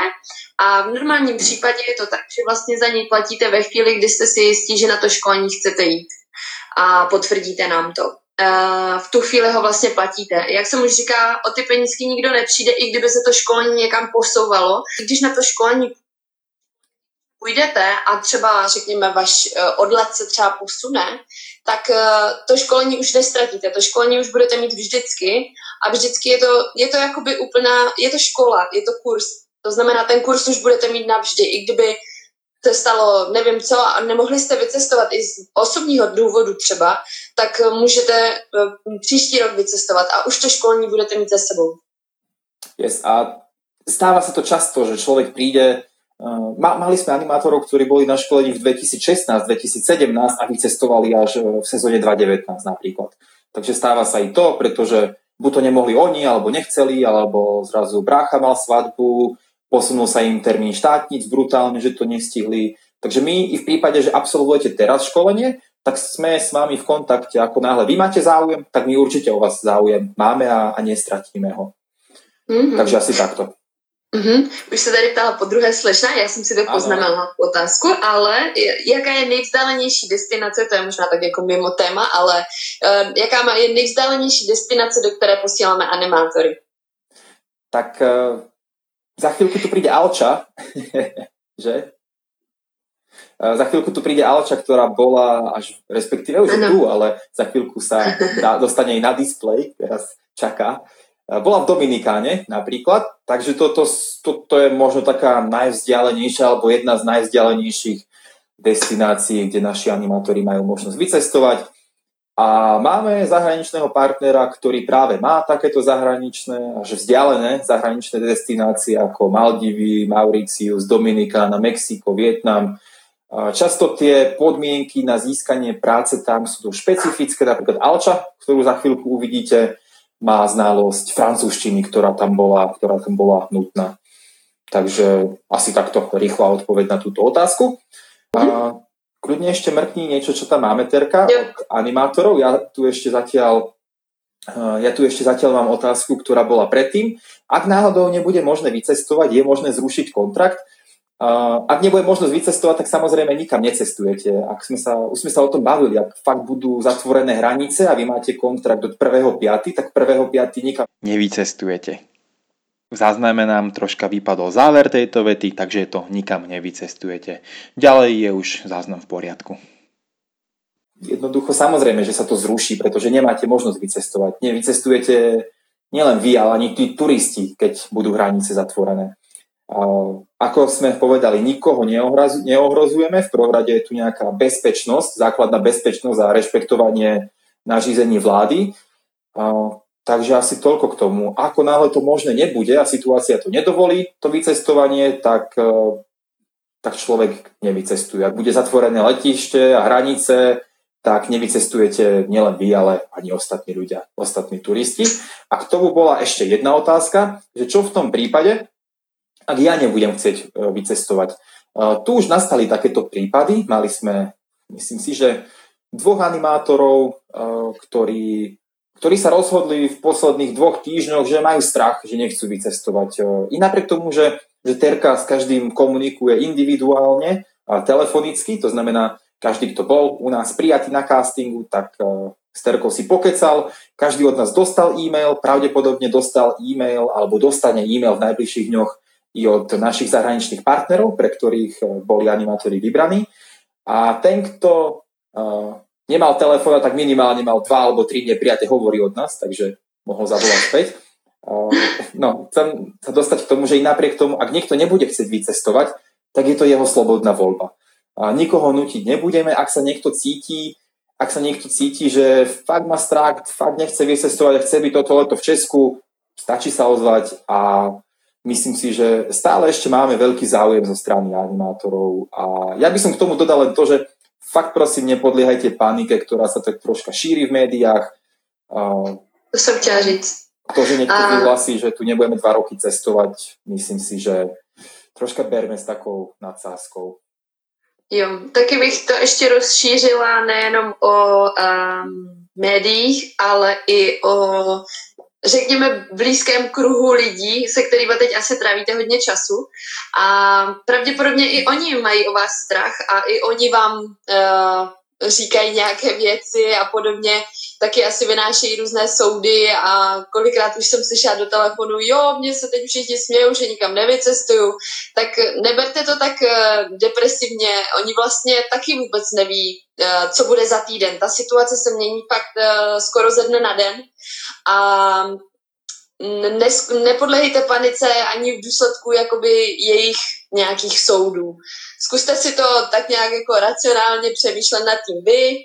a v normálním případě je to tak, že vlastně za něj platíte ve chvíli, kdy jste si jistí, že na to školení chcete jít a potvrdíte nám to. Uh, v tu chvíli ho vlastně platíte. Jak jsem už říká, o ty penízky nikdo nepřijde, i kdyby se to školení někam posouvalo. Když na to školení půjdete a třeba, řekněme, váš uh, odlet se třeba posune, tak uh, to školení už nestratíte. To školení už budete mít vždycky a vždycky je to, je to jakoby úplná, je to škola, je to kurz. To znamená, ten kurz už budete mít navždy, i kdyby se stalo nevím co a nemohli jste vycestovat i z osobního důvodu třeba, tak můžete eh, příští rok vycestovat a už to školní budete mít za sebou. Yes, a stáva sa to často, že človek príde Uh, mali sme animátorov, ktorí boli na školení v 2016-2017 a vycestovali až v sezóne 2019 napríklad. Takže stáva sa i to, pretože buď to nemohli oni, alebo nechceli, alebo zrazu brácha mal svadbu, posunul sa im termín štátnic brutálne, že to nestihli. Takže my i v prípade, že absolvujete teraz školenie, tak sme s vami v kontakte. Ako náhle vy máte záujem, tak my určite o vás záujem máme a, a nestratíme ho. Mm-hmm. Takže asi takto. Mm-hmm. Už se tady ptala po druhé slečna, já jsem si to poznamenala otázku, ale jaká je nejvzdálenější destinace, to je možná tak jako mimo téma, ale uh, jaká má, je nejvzdálenější destinace, do které posíláme animátory? Tak uh, za chvíľku tu príde Alča, že? Za chvíľku tu príde Alča, ktorá bola až, respektíve už ano. tu, ale za chvíľku sa dá, dostane aj na displej, teraz čaká. Bola v Dominikáne napríklad, takže toto to, to je možno taká najvzdialenejšia alebo jedna z najvzdialenejších destinácií, kde naši animátori majú možnosť vycestovať. A máme zahraničného partnera, ktorý práve má takéto zahraničné, až vzdialené zahraničné destinácie ako Maldivy, Mauricius, Dominikána, Mexiko, Vietnam. Často tie podmienky na získanie práce tam sú špecifické, napríklad Alča, ktorú za chvíľku uvidíte, má znalosť francúzštiny, ktorá tam bola, ktorá tam bola nutná. Takže asi takto rýchla odpoveď na túto otázku. A kľudne ešte mrkni niečo, čo tam máme, Terka, od animátorov. Ja tu ešte zatiaľ eh, ja tu ešte zatiaľ mám otázku, ktorá bola predtým. Ak náhodou nebude možné vycestovať, je možné zrušiť kontrakt. Uh, ak nebude možnosť vycestovať, tak samozrejme nikam necestujete. Ak sme sa, už sme sa o tom bavili, ak fakt budú zatvorené hranice a vy máte kontrakt od 1.5., tak 1.5. nikam nevycestujete. V zázname nám troška vypadol záver tejto vety, takže to nikam nevycestujete. Ďalej je už záznam v poriadku. Jednoducho samozrejme, že sa to zruší, pretože nemáte možnosť vycestovať. Nevycestujete nielen vy, ale ani tí turisti, keď budú hranice zatvorené. Ako sme povedali, nikoho neohrozujeme, v prvom rade je tu nejaká bezpečnosť, základná bezpečnosť a rešpektovanie nařízení vlády. Takže asi toľko k tomu. Ako náhle to možné nebude a situácia to nedovolí, to vycestovanie, tak, e, tak človek nevycestuje. Ak bude zatvorené letište a hranice, tak nevycestujete nielen vy, ale ani ostatní ľudia, ostatní turisti. A k tomu bola ešte jedna otázka, že čo v tom prípade, ak ja nebudem chcieť e, vycestovať. E, tu už nastali takéto prípady. Mali sme, myslím si, že dvoch animátorov, ktorí, ktorí sa rozhodli v posledných dvoch týždňoch, že majú strach, že nechcú vycestovať. I napriek tomu, že, že Terka s každým komunikuje individuálne a telefonicky, to znamená, každý, kto bol u nás prijatý na castingu, tak s Terkou si pokecal, každý od nás dostal e-mail, pravdepodobne dostal e-mail alebo dostane e-mail v najbližších dňoch i od našich zahraničných partnerov, pre ktorých eh, boli animátori vybraní. A ten, kto nemal telefón, tak minimálne mal dva alebo tri nepriate hovory od nás, takže mohol zavolať späť. No, chcem sa dostať k tomu, že i napriek tomu, ak niekto nebude chcieť vycestovať, tak je to jeho slobodná voľba. A nikoho nutiť nebudeme, ak sa niekto cíti, ak sa niekto cíti, že fakt má strach, fakt nechce vycestovať a chce byť toto leto v Česku, stačí sa ozvať a myslím si, že stále ešte máme veľký záujem zo strany animátorov a ja by som k tomu dodal len to, že fakt prosím nepodliehajte panike, ktorá sa tak troška šíri v médiách. To som chtěla říct. To, že niekto a... vyhlasí, že tu nebudeme dva roky cestovať, myslím si, že troška berme s takou nadsázkou. Jo, taky bych to ještě rozšířila nejenom o um, médiích, ale i o řekněme, blízkém kruhu lidí, se kterými teď asi trávíte hodně času. A pravděpodobně i oni mají o vás strach a i oni vám uh, říkají nějaké věci a podobně, taky asi vynášejí různé soudy a kolikrát už jsem slyšela do telefonu, jo, mě se teď všichni smějou, že nikam nevycestuju, tak neberte to tak uh, depresivně, oni vlastně taky vůbec neví, uh, co bude za týden. Ta situace se mění fakt uh, skoro ze dne na den a nes, nepodlehejte panice ani v důsledku jakoby jejich nějakých soudů. Zkuste si to tak nějak jako racionálně přemýšlet nad tím vy,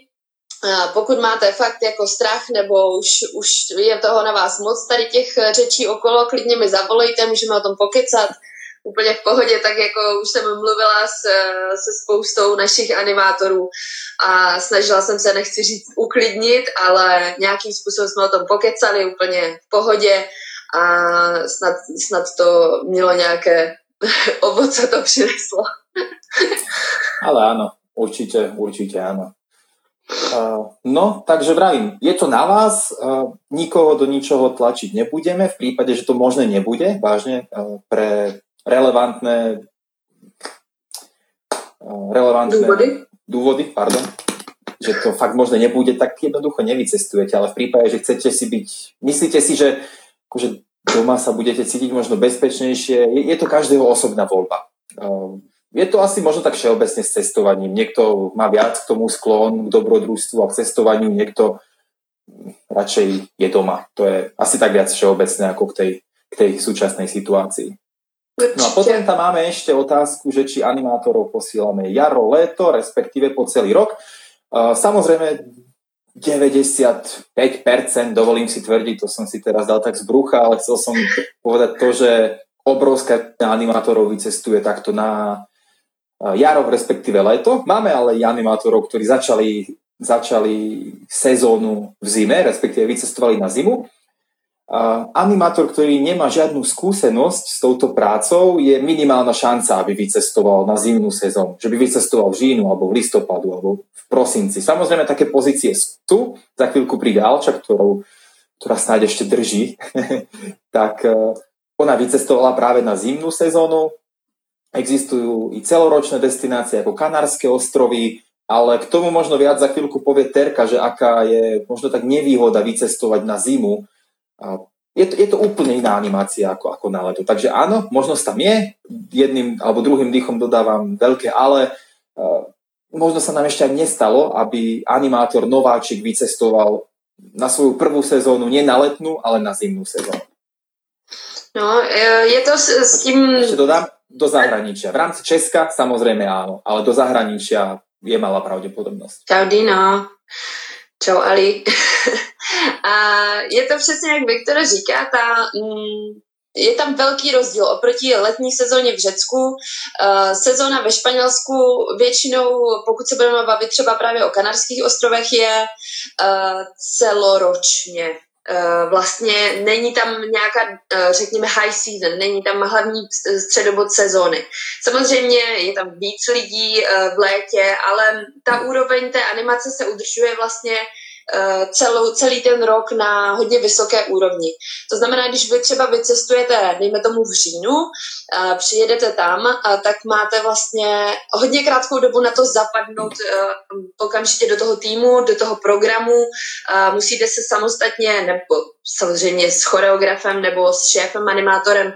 pokud máte fakt jako strach nebo už, už je toho na vás moc tady těch řečí okolo, klidně mi zavolejte, můžeme o tom pokecat úplně v pohodě, tak jako už jsem mluvila s, se spoustou našich animátorů a snažila jsem se, nechci říct uklidnit, ale nějakým způsobem jsme o tom pokecali úplně v pohodě a snad, snad to mělo nějaké ovoce to přineslo. Ale áno, určite, určite áno. Uh, no, takže vravím, je to na vás, uh, nikoho do ničoho tlačiť nebudeme, v prípade, že to možné nebude, vážne, uh, pre relevantné relevantné dôvody. dôvody pardon, že to fakt možné nebude, tak jednoducho nevycestujete, ale v prípade, že chcete si byť, myslíte si, že akože doma sa budete cítiť možno bezpečnejšie, je, je to každého osobná voľba. Je to asi možno tak všeobecne s cestovaním. Niekto má viac k tomu sklon, k dobrodružstvu a k cestovaniu, niekto radšej je doma. To je asi tak viac všeobecné ako k tej, k tej súčasnej situácii. No a potom tam máme ešte otázku, že či animátorov posielame jaro, leto, respektíve po celý rok. Samozrejme, 95%, dovolím si tvrdiť, to som si teraz dal tak z brucha, ale chcel som povedať to, že obrovská animátorov vycestuje takto na jaro, respektíve leto. Máme ale i animátorov, ktorí začali, začali sezónu v zime, respektíve vycestovali na zimu. animátor, ktorý nemá žiadnu skúsenosť s touto prácou, je minimálna šanca, aby vycestoval na zimnú sezónu. Že by vycestoval v žínu, alebo v listopadu, alebo v prosinci. Samozrejme, také pozície sú. Za chvíľku príde Alča, ktorou, ktorá snáď ešte drží. tak e, ona vycestovala práve na zimnú sezónu. Existujú i celoročné destinácie ako Kanárske ostrovy, ale k tomu možno viac za chvíľku povie Terka, že aká je možno tak nevýhoda vycestovať na zimu, je to, je to úplne iná animácia ako, ako na leto. Takže áno, možnosť tam je, jedným alebo druhým dýchom dodávam veľké ale, možno sa nám ešte aj nestalo, aby animátor nováčik vycestoval na svoju prvú sezónu, nie na letnú, ale na zimnú sezónu. No, e, je to s, s tím... Ešte dodám, do zahraničia. V rámci Česka samozrejme áno, ale do zahraničia je malá pravdepodobnosť. Čau Dino. Čau Ali. a je to přesně, jak Viktora říká, ta, mm, je tam velký rozdíl oproti letní sezóně v Řecku. Uh, sezóna ve Španělsku většinou, pokud se budeme bavit třeba právě o Kanarských ostrovech, je uh, celoročně. Uh, vlastně není tam nějaká, uh, řekněme, high season, není tam hlavní středobod sezóny. Samozřejmě je tam víc lidí v létě, ale ta úroveň té animace se udržuje vlastně Eh, celou, celý ten rok na hodně vysoké úrovni. To znamená, když vy třeba vycestujete, dejme tomu v říjnu, eh, přijedete tam, eh, tak máte vlastně hodně krátkou dobu na to zapadnout okamžitě do toho týmu, do toho programu. Musíte se samostatně, nebo samozřejmě s choreografem nebo s šéfem animátorem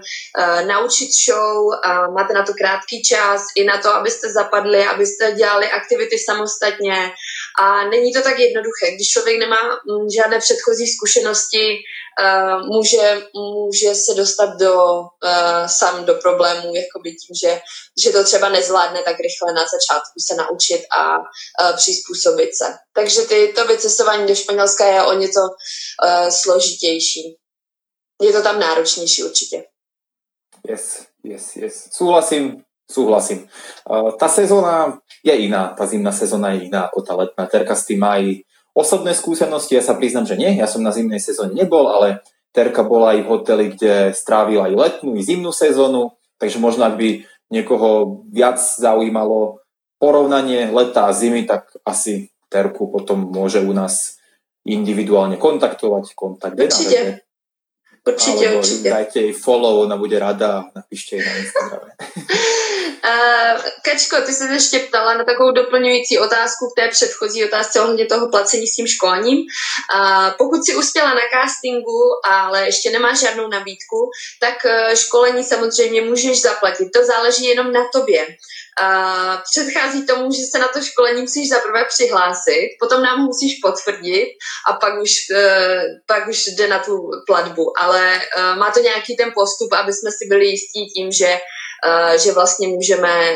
naučit show, máte na to krátký čas, i na to, abyste zapadli, abyste dělali aktivity samostatně, a není to tak jednoduché. Když člověk nemá mm, žádné předchozí zkušenosti, uh, může, může se dostat do, uh, sám do problémů, jakoby tím, že, že to třeba nezvládne tak rychle na začátku se naučit a přizpůsobit se. Takže ty, to vycestování do Španělska je o něco uh, složitější. Je to tam náročnější určitě. Yes, yes, yes. Súhlasím, súhlasím. Uh, tá sezóna je iná, tá zimná sezóna je iná ako tá letná. Terka s tým má aj osobné skúsenosti, ja sa priznam, že nie, ja som na zimnej sezóne nebol, ale Terka bola aj v hoteli, kde strávila aj letnú, i zimnú sezónu, takže možno ak by niekoho viac zaujímalo porovnanie leta a zimy, tak asi Terku potom môže u nás individuálne kontaktovať. Kontakt Určite. Určite, Alebo určite. dajte jej follow, ona bude rada, napíšte jej na Instagrame. Uh, Kačko, ty se ještě ptala na takovou doplňující otázku k té předchozí otázce ohledně toho placení s tím školním. Pokud si uspěla na castingu, ale ještě nemáš žádnou nabídku, tak uh, školení samozřejmě můžeš zaplatit. To záleží jenom na tobě. Uh, předchází tomu, že se na to školení musíš zaprvé přihlásit, potom nám musíš potvrdit a pak už, uh, pak už jde na tu platbu. Ale uh, má to nějaký ten postup, aby jsme si byli jistí tím, že že vlastně můžeme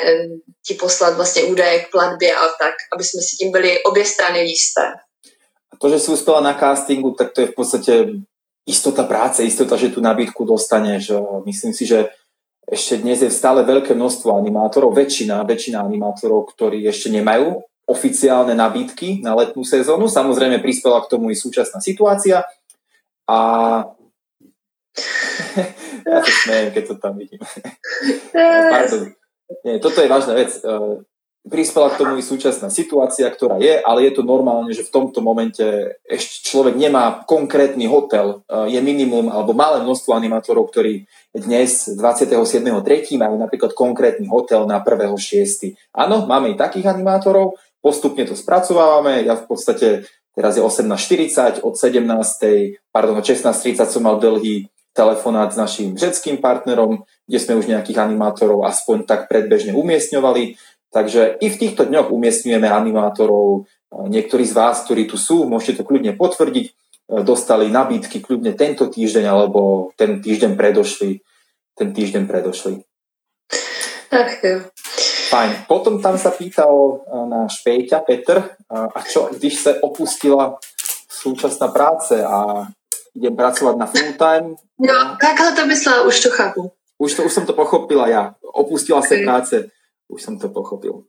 ti poslat vlastně údaje k platbě a tak, aby jsme si tím byli obě strany jisté. A to, že si uspela na castingu, tak to je v podstate istota práce, istota, že tú nabídku dostaneš. Myslím si, že ešte dnes je stále veľké množstvo animátorov, väčšina, väčšina animátorov, ktorí ešte nemajú oficiálne nabídky na letnú sezónu. Samozrejme prispela k tomu i súčasná situácia a ja sa smejem, keď to tam vidím. Pardon. Nie, toto je vážna vec. Prispela k tomu i súčasná situácia, ktorá je, ale je to normálne, že v tomto momente ešte človek nemá konkrétny hotel. E, je minimum alebo malé množstvo animátorov, ktorí dnes 27.3. majú napríklad konkrétny hotel na 1.6. Áno, máme i takých animátorov, postupne to spracovávame. Ja v podstate teraz je 18.40, od 17. pardon, od 16.30 som mal dlhý telefonát s našim řeckým partnerom, kde sme už nejakých animátorov aspoň tak predbežne umiestňovali. Takže i v týchto dňoch umiestňujeme animátorov. Niektorí z vás, ktorí tu sú, môžete to kľudne potvrdiť, dostali nabídky kľudne tento týždeň alebo ten týždeň predošli. Ten týždeň predošli. Tak jo. Fajn. Potom tam sa pýtal náš Péťa, Petr, a čo, když sa opustila súčasná práce a idem pracovať na full time. Jo, takhle to myslela, už to chápu. Už, to, už som to pochopila ja. Opustila okay. sa práce. Už som to pochopil.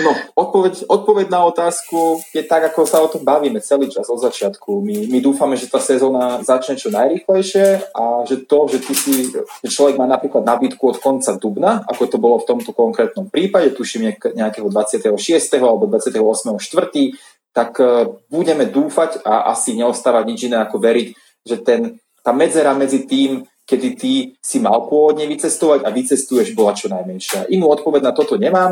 No, odpoveď, odpoveď na otázku je tak, ako sa o tom bavíme celý čas od začiatku. My, my dúfame, že tá sezóna začne čo najrýchlejšie a že to, že, ty si, že človek má napríklad nabídku od konca dubna, ako to bolo v tomto konkrétnom prípade, tuším nejakého 26. alebo 28. 4., tak e, budeme dúfať a asi neostávať nič iné ako veriť, že ten, tá medzera medzi tým, kedy ty si mal pôvodne vycestovať a vycestuješ bola čo najmenšia. Inú odpoveď na toto nemám.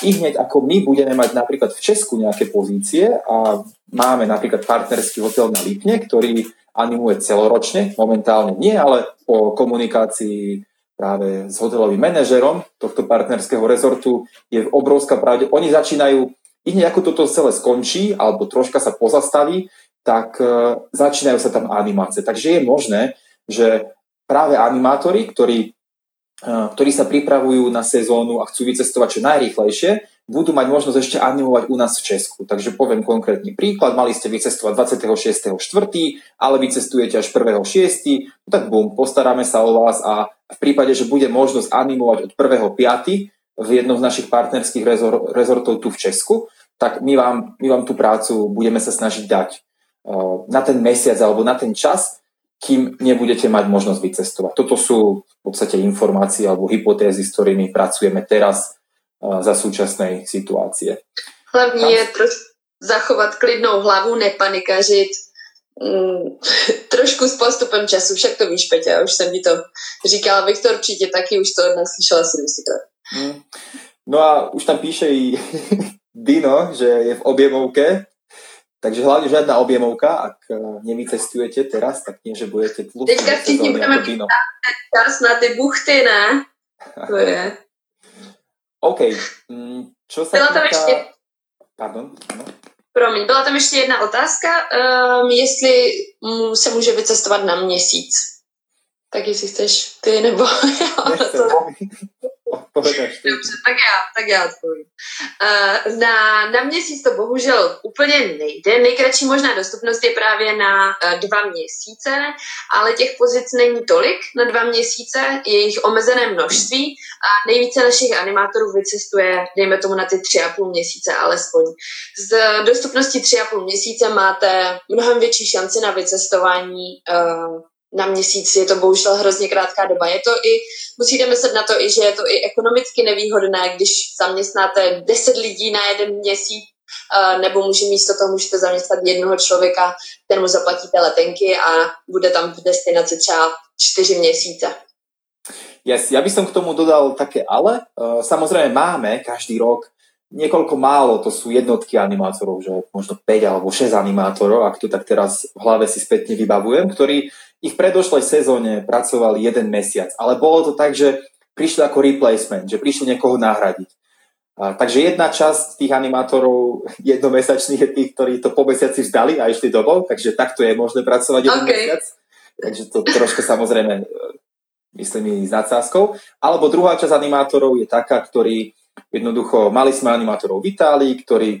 I hneď ako my budeme mať napríklad v Česku nejaké pozície a máme napríklad partnerský hotel na Lipne, ktorý animuje celoročne, momentálne nie, ale po komunikácii práve s hotelovým manažerom tohto partnerského rezortu je obrovská pravde. Oni začínajú, i hneď ako toto celé skončí, alebo troška sa pozastaví, tak uh, začínajú sa tam animácie. Takže je možné, že práve animátori, ktorí, eh, ktorí sa pripravujú na sezónu a chcú vycestovať čo najrýchlejšie, budú mať možnosť ešte animovať u nás v Česku. Takže poviem konkrétny príklad. Mali ste vycestovať 26.4., ale vycestujete až 1.6., no tak bum, postaráme sa o vás a v prípade, že bude možnosť animovať od 1.5. v jednom z našich partnerských rezor- rezortov tu v Česku, tak my vám, my vám tú prácu budeme sa snažiť dať uh, na ten mesiac alebo na ten čas, kým nebudete mať možnosť vycestovať. Toto sú v podstate informácie alebo hypotézy, s ktorými pracujeme teraz za súčasnej situácie. Hlavně je trošku zachovat klidnou hlavu, nepanikařit. Mm, trošku s postupem času, však to víš, Peťa, už jsem mi to říkala, Viktor určitě taky už to od nás slyšela asi desetkrát. Mm. No a už tam píše i Dino, že je v objemovke, takže hlavne žiadna objemovka, ak e, nevycestujete teraz, tak nie, že budete tlustí. Teďka všichni budeme mít čas na ty buchty, ne? To je. OK. Mm, čo sa Byla tam týka... ještě... Pardon, ano. Promiň, byla tam ještě jedna otázka, um, jestli se může vycestovat na měsíc. Tak jestli chceš ty nebo já. Nechcem, to... Dobře, tak já, tak já odpovím. Uh, na, na měsíc to bohužel úplně nejde. Nejkratší možná dostupnost je právě na uh, dva měsíce, ale těch pozic není tolik na dva měsíce, je jich omezené množství a nejvíce našich animátorů vycestuje, dejme tomu na ty tři a půl měsíce alespoň. Z dostupnosti tři a půl měsíce máte mnohem větší šanci na vycestování uh, na měsíc je to bohužel hrozně krátká doba. Je to i, musíte myslet na to i, že je to i ekonomicky nevýhodné, když zaměstnáte 10 lidí na jeden měsíc, nebo může místo toho můžete zaměstnat jednoho člověka, kterému zaplatíte letenky a bude tam v destinaci třeba 4 měsíce. Yes, ja by som k tomu dodal také ale. Samozrejme máme každý rok niekoľko málo, to sú jednotky animátorov, že možno 5 alebo 6 animátorov, ak to tak teraz v hlave si spätne vybavujem, ktorí ich v predošlej sezóne pracovali jeden mesiac, ale bolo to tak, že prišli ako replacement, že prišli niekoho nahradiť. A, takže jedna časť tých animátorov jednomesačných je tých, ktorí to po mesiaci vzdali a išli domov, takže takto je možné pracovať jeden okay. mesiac. Takže to trošku samozrejme e, myslím s nadsázkou. Alebo druhá časť animátorov je taká, ktorí jednoducho, mali sme animátorov v Itálii, ktorí e,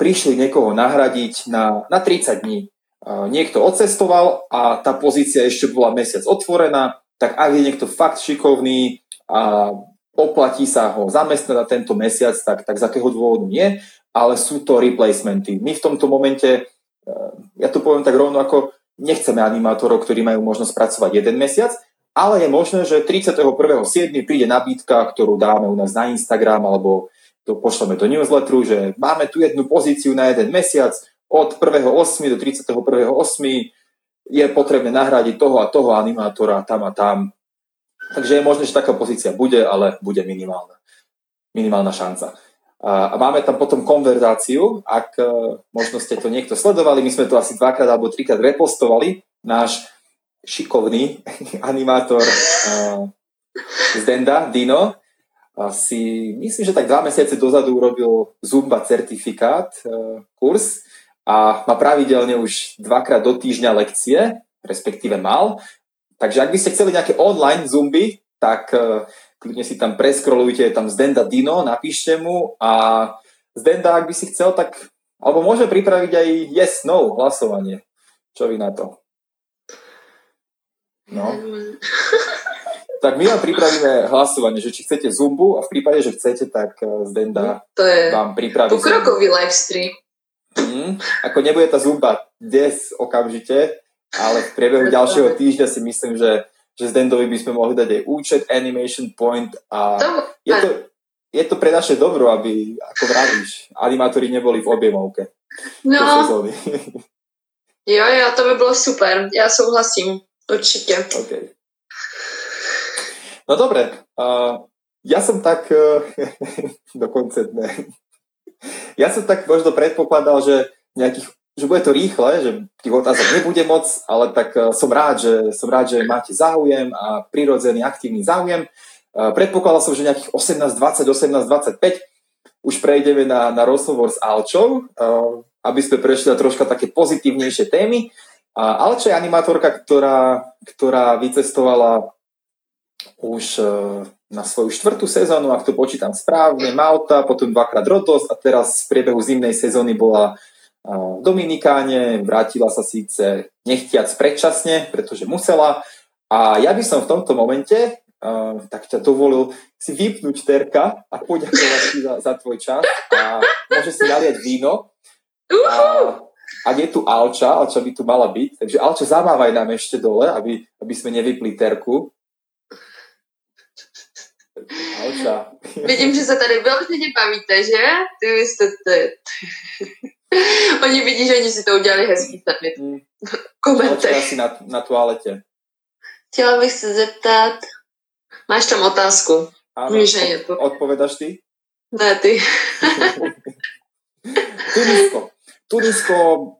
prišli niekoho nahradiť na, na 30 dní niekto odcestoval a tá pozícia ešte bola mesiac otvorená, tak ak je niekto fakt šikovný a oplatí sa ho zamestnať na tento mesiac, tak, tak z akého dôvodu nie, ale sú to replacementy. My v tomto momente, e, ja to poviem tak rovno ako, nechceme animátorov, ktorí majú možnosť pracovať jeden mesiac, ale je možné, že 31.7. príde nabídka, ktorú dáme u nás na Instagram alebo to pošleme do newsletteru, že máme tu jednu pozíciu na jeden mesiac, od 1.8. do 31.8. je potrebné nahradiť toho a toho animátora tam a tam. Takže je možné, že taká pozícia bude, ale bude minimálna. Minimálna šanca. A máme tam potom konverzáciu, ak e, možno ste to niekto sledovali, my sme to asi dvakrát alebo trikrát repostovali, náš šikovný animátor uh, z Denda, Dino, si myslím, že tak dva mesiace dozadu urobil Zumba certifikát, uh, kurz, a má pravidelne už dvakrát do týždňa lekcie, respektíve mal. Takže ak by ste chceli nejaké online zumby, tak uh, kľudne si tam preskrolujte, tam Zdenda Dino, napíšte mu a Zdenda, ak by si chcel, tak alebo môže pripraviť aj yes, no hlasovanie. Čo vy na to? No. Tak my vám pripravíme hlasovanie, že či chcete Zumbu a v prípade, že chcete, tak eh, Zdenda To je vám pripraví pokrokový livestream. Mm, ako nebude tá Zumba dnes okamžite, ale v priebehu ďalšieho týždňa si myslím, že, že Zdendovi by sme mohli dať aj účet, animation point a To, je to, je to pre naše dobro, aby, ako vravíš, animátori neboli v objemovke no, jo, jo, to by bylo super. Já souhlasím. Určitě. OK. No dobre, uh, ja som tak, uh, dokonce ne, ja som tak možno predpokladal, že nejakých že bude to rýchle, že tých otázok nebude moc, ale tak uh, som rád, že, som rád, že máte záujem a prirodzený aktívny záujem. Uh, predpokladal som, že nejakých 18, 20, 18, 25 už prejdeme na, na rozhovor s Alčou, uh, aby sme prešli na troška také pozitívnejšie témy. A Alča je animátorka, ktorá, ktorá vycestovala už na svoju štvrtú sezónu, ak to počítam správne, Malta, potom dvakrát Rodos a teraz v priebehu zimnej sezóny bola v Dominikáne, vrátila sa síce nechtiac predčasne, pretože musela. A ja by som v tomto momente uh, tak ťa dovolil si vypnúť terka a poďakovať ti za, za tvoj čas a môže si naliať víno. A, ak je tu Alča, Alča by tu mala byť, takže Alča zamávaj nám ešte dole, aby, aby sme nevypli terku. Alča. Vidím, že se tady vyloženě bavíte, že? Ty jste ty. oni vidí, že oni si to udělali hezký sami. Mm. Komentech. Asi na, na toalete. Chtěla bych se zeptat, máš tam otázku? Áno, Víš, že je to. odpovedaš ty? Ne, ty. Tunisko. Tunisko,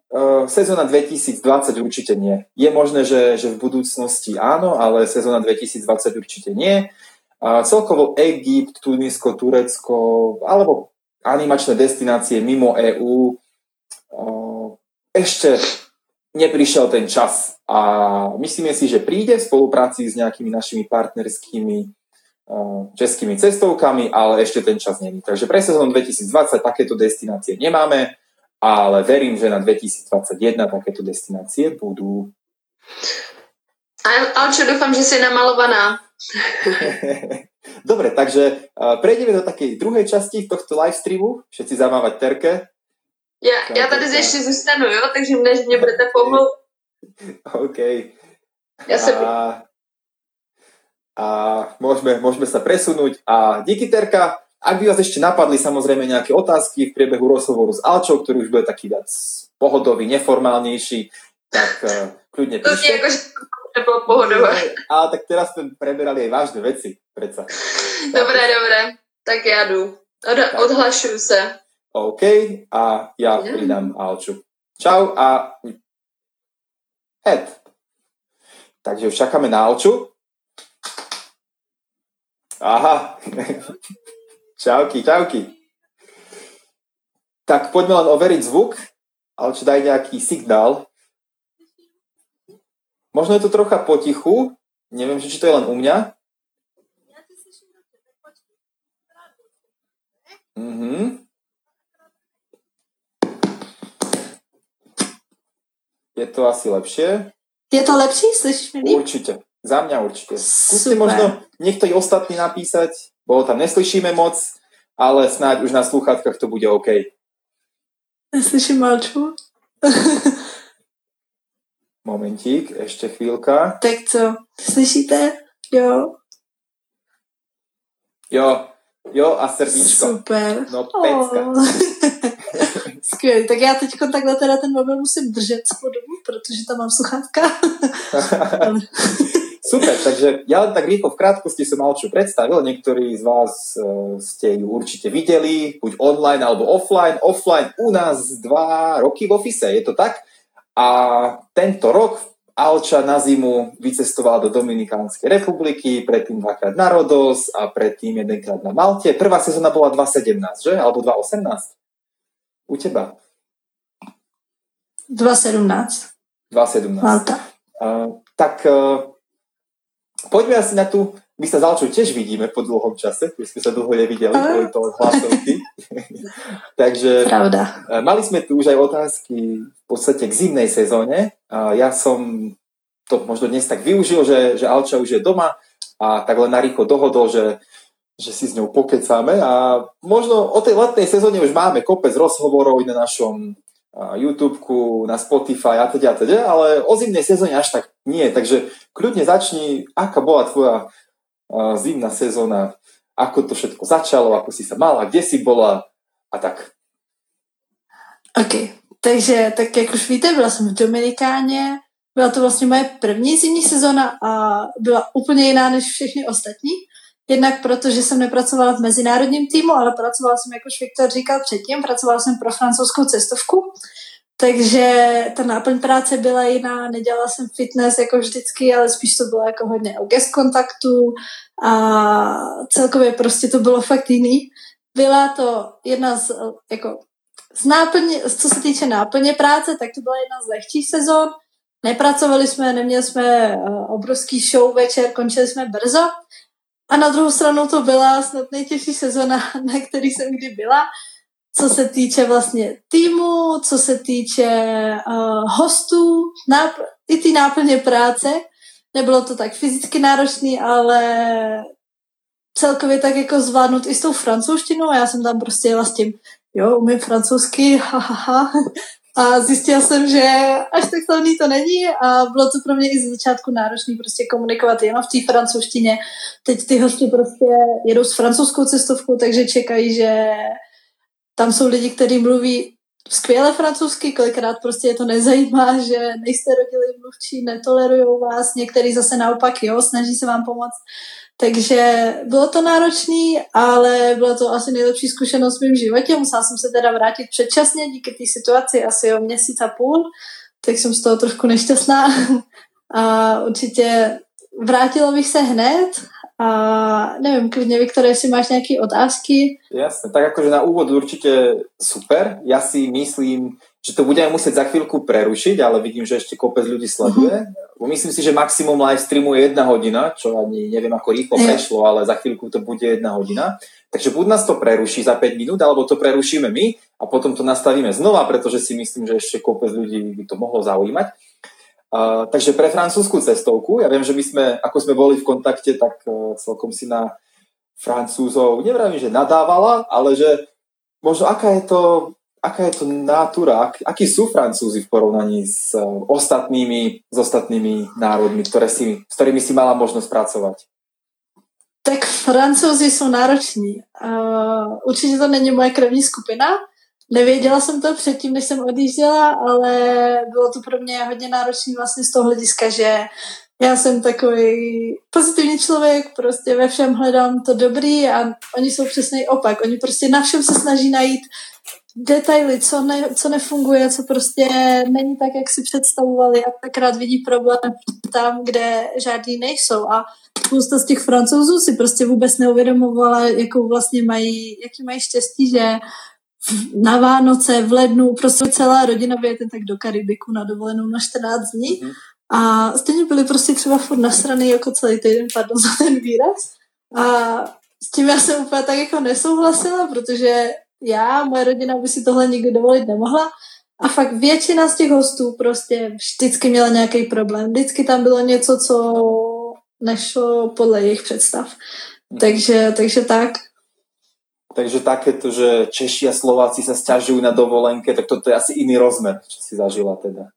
uh, sezóna 2020 určite nie. Je možné, že, že v budúcnosti áno, ale sezóna 2020 určite nie. Uh, celkovo Egypt, Tunisko, Turecko alebo animačné destinácie mimo EÚ ešte neprišiel ten čas a myslíme si, že príde v spolupráci s nejakými našimi partnerskými českými cestovkami, ale ešte ten čas není. Takže pre sezónu 2020 takéto destinácie nemáme, ale verím, že na 2021 takéto destinácie budú. A, Alčo, doufám, že jsi namalovaná. Dobre, takže prejdeme do takej druhej časti tohto live streamu. Všetci zamávať terke. Já, já tady ještě zůstanu, jo, takže než mě budete pomlouvat. OK. Já se... A, a môžeme, môžeme sa presunúť. A díky Terka, ak by vás ešte napadli samozrejme nejaké otázky v priebehu rozhovoru s Alčou, ktorý už bude taký viac pohodový, neformálnejší, tak uh, kľudne To je píšte. že nebylo pohodové. Ale tak teraz sme preberali aj vážne veci, predsa. Dobré, dobré. Tak já jdu. Od, odhlašuju se. OK, a ja Ja. pridám Alču. Čau a head. Takže už čakáme na Alču. Aha. čauky, čauky. Tak poďme len overiť zvuk. Alču, daj nejaký signál. Možno je to trocha potichu. Neviem, či to je len u mňa. Mhm. Je to asi lepšie? Je to lepší? Slyšíš mě líp? Určite. Za mňa určite. Skúste možno niektorí ostatní napísať, bolo tam neslyšíme moc, ale snáď už na slúchatkách to bude OK. Neslyším Malču. Momentík, ešte chvíľka. tak co? Slyšíte? Jo. Jo, jo a srdíčko. Super. No pecka. Oh. Skvělý. Tak já teď takhle teda ten mobil musím držet celou dobu, protože tam mám sluchátka. Super, takže ja len tak rýchlo v krátkosti som Alču predstavil. Niektorí z vás uh, ste ju určite videli, buď online alebo offline. Offline u nás dva roky v office, je to tak? A tento rok Alča na zimu vycestovala do Dominikánskej republiky, predtým dvakrát na Rodos a predtým jedenkrát na Malte. Prvá sezóna bola 2017, že? Alebo 2018? U teba? 2.17. 2017. Malta. Uh, tak uh, poďme asi na tú, my sa s Alčou tiež vidíme po dlhom čase, už sme sa dlho nevideli, boli to hlasovky. Takže Pravda. uh, mali sme tu už aj otázky v podstate k zimnej sezóne. Uh, ja som to možno dnes tak využil, že, že Alča už je doma a tak len narýchlo dohodol, že, že si s ňou pokecáme a možno o tej letnej sezóne už máme kopec rozhovorov na našom YouTubeku, na Spotify a teda, teda, ale o zimnej sezóne až tak nie, takže kľudne začni, aká bola tvoja zimná sezóna, ako to všetko začalo, ako si sa mala, kde si bola a tak. OK, takže tak jak už víte, byla jsem v Dominikáně, byla to vlastně moje první zimní sezóna a byla úplně jiná než všechny ostatní. Jednak proto, že jsem nepracovala v mezinárodním týmu, ale pracovala jsem, jako Viktor říkal předtím, pracovala jsem pro francouzskou cestovku, takže ta náplň práce byla jiná, nedělala jsem fitness jako vždycky, ale spíš to bylo jako hodně o guest kontaktu a celkově prostě to bylo fakt jiný. Byla to jedna z, jako, z náplně, co se týče náplně práce, tak to byla jedna z lehčích sezon. Nepracovali jsme, neměli jsme eh, obrovský show večer, končili jsme brzo, a na druhou stranu to byla snad nejtěžší sezona, na který jsem kdy byla, co se týče vlastně týmu, co se týče uh, hostů, náp- i ty náplně práce. Nebylo to tak fyzicky náročné, ale celkově tak jako zvládnout i s tou francouzštinou. Já jsem tam prostě jela s tím, jo, umím francouzsky, ha, ha, ha. A zjistila jsem, že až tak slavný to není a bylo to pro mě i z začátku náročné prostě komunikovat jenom v té francouzštině. Teď ty hosti prostě jedou s francouzskou cestovkou, takže čekají, že tam jsou lidi, kteří mluví skvěle francouzsky, kolikrát prostě je to nezajímá, že nejste rodilý mluvčí, netolerují vás, některý zase naopak, jo, snaží se vám pomoct. Takže bylo to náročné, ale byla to asi nejlepší zkušenost v mém životě. Musela jsem se teda vrátit předčasně díky té situaci asi o měsíc a půl, tak jsem z toho trošku nešťastná. A určitě vrátilo bych se hned a nevím, klidně, Viktore, jestli máš nějaké otázky. Jasne, tak akože na úvod určite super. Ja si myslím, že to budeme musieť za chvíľku prerušiť, ale vidím, že ešte kopec ľudí sleduje. Mm-hmm. Myslím si, že maximum live streamu je jedna hodina, čo ani neviem, ako rýchlo yeah. prešlo, ale za chvíľku to bude jedna hodina. Takže buď nás to preruší za 5 minút, alebo to prerušíme my a potom to nastavíme znova, pretože si myslím, že ešte kopec ľudí by to mohlo zaujímať. Uh, takže pre francúzsku cestovku, ja viem, že my sme, ako sme boli v kontakte, tak uh, celkom si na Francúzov, nevravím, že nadávala, ale že možno aká je to aká je to natúra, ak, akí sú Francúzi v porovnaní s uh, ostatnými, s ostatnými národmi, ktoré si, s ktorými si mala možnosť pracovať? Tak Francouzi jsou nároční. Uh, určitě to není moje krevní skupina. Nevěděla jsem to předtím, než jsem odjížděla, ale bylo to pro mě hodně náročné vlastně z toho hlediska, že já jsem takový pozitivní člověk, prostě ve všem hledám to dobrý a oni jsou přesný opak. Oni prostě na všem se snaží najít detaily, co, ne, co nefunguje, co prostě není tak, jak si představovali a takrát vidí problém tam, kde žádný nejsou. A spousta z těch francouzů si prostě vůbec neuvědomovala, jakou vlastně mají, jaký mají štěstí, že na Vánoce v lednu prostě celá rodina vyjete tak do Karibiku na dovolenou na 14 dní. Mm-hmm. a stejně byli prostě třeba furt nasraný jako celý týden, pardon za ten výraz. A s tím já jsem úplně tak jako nesouhlasila, protože já, moje rodina by si tohle nikdy dovolit nemohla. A fakt většina z těch hostů prostě vždycky měla nějaký problém. Vždycky tam bylo něco, co nešlo podle jejich představ. Mhm. Takže, takže tak. Takže takéto, že Češi a Slováci sa sťažujú na dovolenke, tak toto je asi iný rozmer, čo si zažila teda.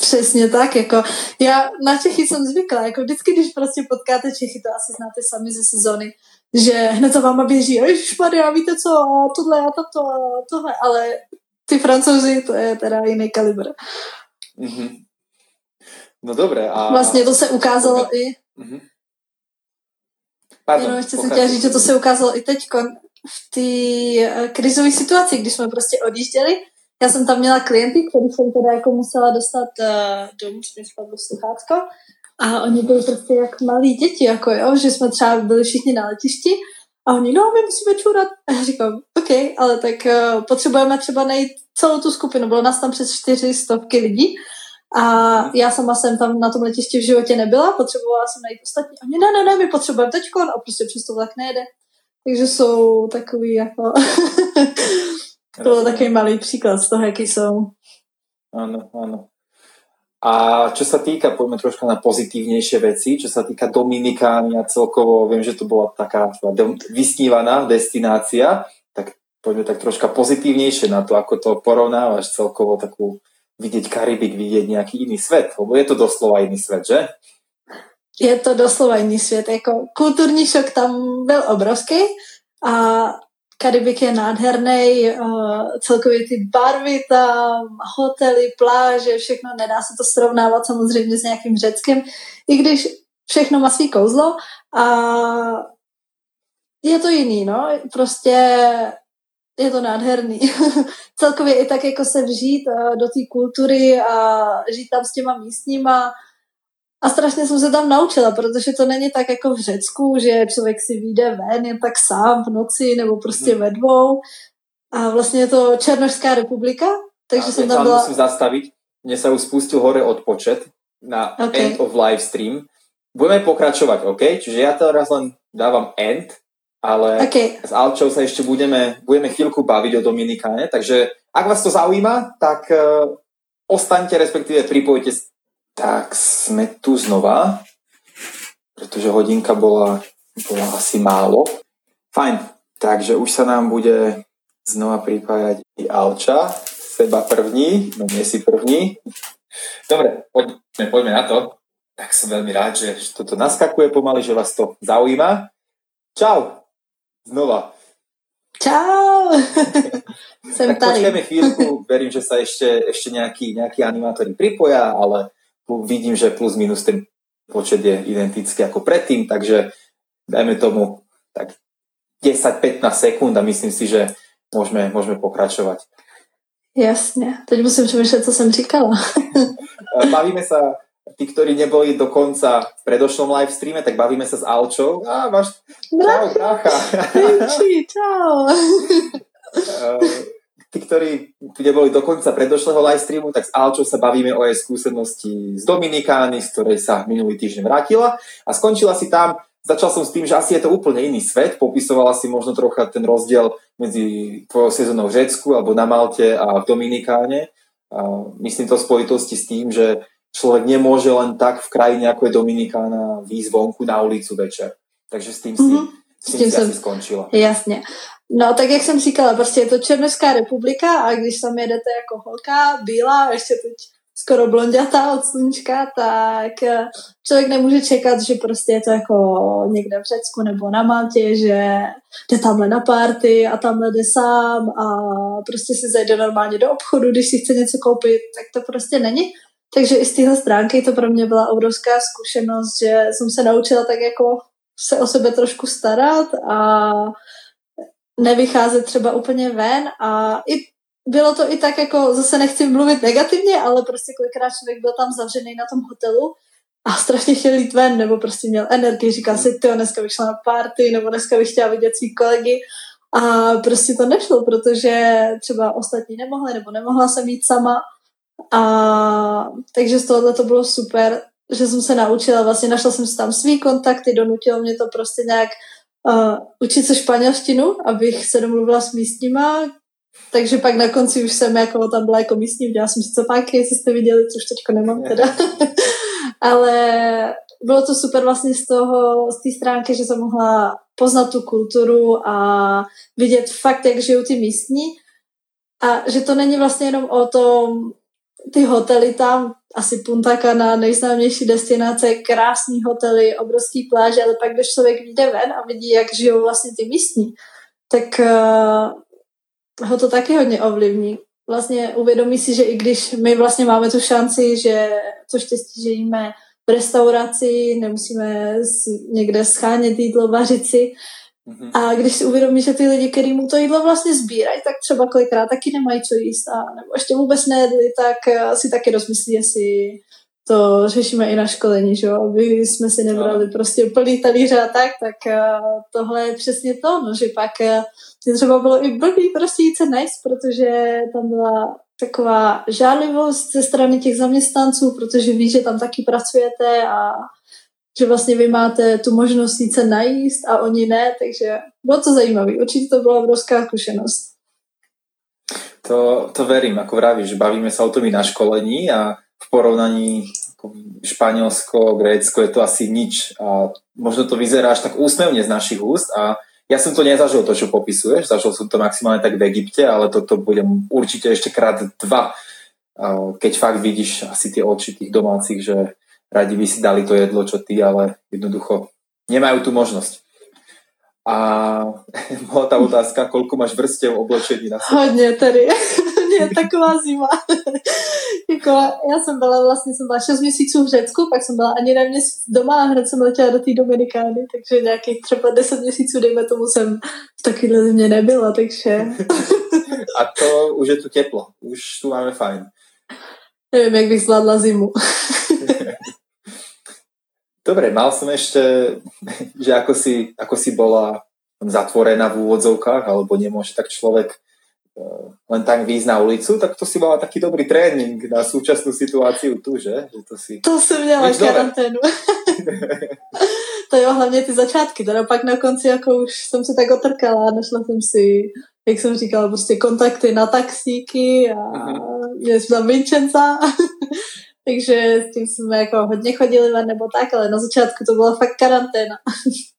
Přesně tak, jako já na Čechy jsem zvykla, jako vždycky, když prostě potkáte Čechy, to asi znáte sami ze sezóny, že hned za váma běží, ježišmarja, víte co, a tohle a toto a tohle, ale ty francouzi, to je teda jiný kalibr. Mm-hmm. No dobré. A... Vlastně to se ukázalo okay. i... Mm-hmm. Pardon, Jenom ještě jsem chtěla říct, že to se ukázalo i teď v té uh, krizové situaci, když jsme prostě odjížděli. Já jsem tam měla klienty, který jsem teda jako musela dostat uh, domů, mi spadlo sluchátko. A oni byli prostě jak malí děti, jako jo, že jsme třeba byli všichni na letišti a oni, no, my musíme čurat. A já říkám, OK, ale tak uh, potřebujeme třeba najít celou tu skupinu. Bylo nás tam přes čtyři stovky lidí a já sama jsem tam na tom letišti v životě nebyla, potřebovala jsem najít ostatní. Oni, ne, ne, ne, my potřebujeme teďkon a prostě přes to vlak nejede. Takže jsou takový jako... to byl takový malý příklad z toho, jaký jsou. Ano, ano. A čo sa týka, poďme troška na pozitívnejšie veci, čo sa týka Dominikány a celkovo, viem, že to bola taká vysnívaná destinácia, tak poďme tak troška pozitívnejšie na to, ako to porovnávaš celkovo takú vidieť Karibik, vidieť nejaký iný svet, lebo je to doslova iný svet, že? Je to doslova iný svět. Jako kulturní šok tam byl obrovský a Karibik je nádherný, uh, celkově ty barvy tam, hotely, pláže, všechno, nedá se to srovnávat samozřejmě s nějakým Řeckem, i když všechno má svý kouzlo a je to jiný, no, prostě je to nádherný. celkově i tak jako se vžít uh, do té kultury a žít tam s těma místníma, a strašně jsem se tam naučila, protože to není tak jako v Řecku, že člověk si vyjde ven jen tak sám v noci nebo prostě hmm. ve dvou. A vlastně je to Černožská republika, takže jsem tam byla... musím zastavit. Mně se už spustil hore odpočet na okay. end of live stream. Budeme pokračovať, OK? Čiže ja teraz len dávam end, ale okay. s Alčou sa ešte budeme, budeme chvíľku baviť o Dominikáne, takže ak vás to zaujíma, tak uh, ostaňte, respektíve pripojte tak sme tu znova, pretože hodinka bola, bola asi málo. Fajn, takže už sa nám bude znova pripájať i Alča, seba první, no nie si první. Dobre, poďme, poďme na to. Tak som veľmi rád, že toto naskakuje pomaly, že vás to zaujíma. Čau, znova. Čau! Sem tak tady. počkajme chvíľku, verím, že sa ešte, ešte nejakí, nejakí animátori pripoja, ale vidím, že plus minus ten počet je identický ako predtým, takže dajme tomu tak 10-15 sekúnd a myslím si, že môžeme, môžeme pokračovať. Jasne, teď musím přemýšlet, co jsem říkala. bavíme sa, tí, ktorí neboli dokonca v predošlom live streame, tak bavíme sa s Alčou. Á, máš... Čau, brácha. čau. tí, ktorí tu neboli dokonca predošlého live streamu, tak s Alčou sa bavíme o jej skúsenosti z Dominikány, z ktorej sa minulý týždeň vrátila a skončila si tam. Začal som s tým, že asi je to úplne iný svet. Popisovala si možno trocha ten rozdiel medzi tvojou sezónou v Řecku alebo na Malte a v Dominikáne. A myslím to v spojitosti s tým, že človek nemôže len tak v krajine ako je Dominikána výjsť vonku na ulicu večer. Takže s tým si, mm-hmm. s tým, s si som, asi skončila. Jasne. No, tak jak jsem říkala, prostě je to Černovská republika a když tam jedete jako holka, bílá, ještě teď skoro blondětá od sluníčka, tak eh, člověk nemůže čekat, že prostě je to jako někde v Řecku nebo na Maltě, že jde tamhle na party a tamhle jde sám a prostě si zajde normálně do obchodu, když si chce něco koupit, tak to prostě není. Takže i z téhle stránky to pro mě byla obrovská zkušenost, že jsem se naučila tak jako se o sebe trošku starat a nevycházet třeba úplně ven. A i bylo to i tak jako, zase nechci mluvit negativně, ale prostě kolikrát člověk byl tam zavřený na tom hotelu a strašně chtěl jít ven, nebo prostě měl energii, říkal si, ty dneska bych šla na party, nebo dneska bych chtěla vidět svý kolegy. A prostě to nešlo, protože třeba ostatní nemohli, nebo nemohla jsem jít sama. A takže z tohohle to bylo super, že jsem se naučila, vlastně našla jsem si tam svý kontakty, donutilo mě to prostě nějak uh, učit se španělštinu, abych se domluvila s místníma, takže pak na konci už jsem jako tam byla jako místní, udělala jsem si co páky, jestli jste viděli, což teďko nemám teda. Ale bylo to super vlastně z toho, z té stránky, že jsem mohla poznat tu kulturu a vidět fakt, jak žijou ty místní. A že to není vlastně jenom o tom, ty hotely tam, asi Punta Cana, nejznámější destinace, krásný hotely, obrovský pláže, ale pak, když člověk vyjde ven a vidí, jak žijou vlastně ty místní, tak uh, ho to taky hodně ovlivní. Vlastně uvědomí si, že i když my vlastně máme tu šanci, že to štěstí, že jíme v restauraci, nemusíme někde schánět jídlo, vařit si. A když si uvědomí, že ty lidi, kteří mu to jídlo vlastně sbírají, tak třeba kolikrát taky nemají co jíst a nebo ještě vůbec nejedli, tak eh, si taky rozmyslí, jestli to řešíme i na školení, že jo? aby jsme si nebrali prostě plný talíře a tak, tak eh, tohle je přesně to, no, že pak mě eh, třeba bylo i blbý prostě jít se najít, protože tam byla taková žádlivost ze strany těch zaměstnanců, protože ví, že tam taky pracujete a že vlastně vy máte tu možnost jít najíst a oni ne, takže bylo to zajímavé. Určitě to byla obrovská zkušenost. To, to verím, ako vravíš, bavíme sa o tom i na školení a v porovnaní Španielsko, Grécko je to asi nič a možno to vyzerá až tak úsmevne z našich úst a ja som to nezažil, to, čo popisuješ. Zažil som to maximálne tak v Egypte, ale toto budem určite ešte krát dva, keď fakt vidíš asi tie oči tých domácich, že radi by si dali to jedlo, čo ty, ale jednoducho nemajú tú možnosť. A bola tá otázka, koľko máš vrstev oblečení na sebe? Hodně tady. je taková zima. jako, já jsem byla vlastně, jsem byla 6 měsíců v Řecku, pak jsem byla ani na měsíc doma a hned jsem letěla do té Dominikány, takže nějakých třeba 10 měsíců, dejme tomu, jsem v takovéhle zimě nebyla, takže... a to už je tu teplo, už tu máme fajn. Nevím, jak bych zvládla zimu. Dobre, mal som ešte, že ako si, ako si bola zatvorená v úvodzovkách, alebo nemôže tak človek Eh, len tak výjsť na ulicu, tak to si mala taký dobrý tréning na súčasnú situáciu tu, že? že to, si... to jsem měla karanténu. to jo, hlavně ty začátky, teda pak na konci jako už jsem se tak otrkala, našla jsem si, jak jsem říkala, prostě kontakty na taxíky a uh-huh. měli jsme tam Vincenza, takže s tím jsme jako hodně chodili ven nebo tak, ale na začátku to byla fakt karanténa.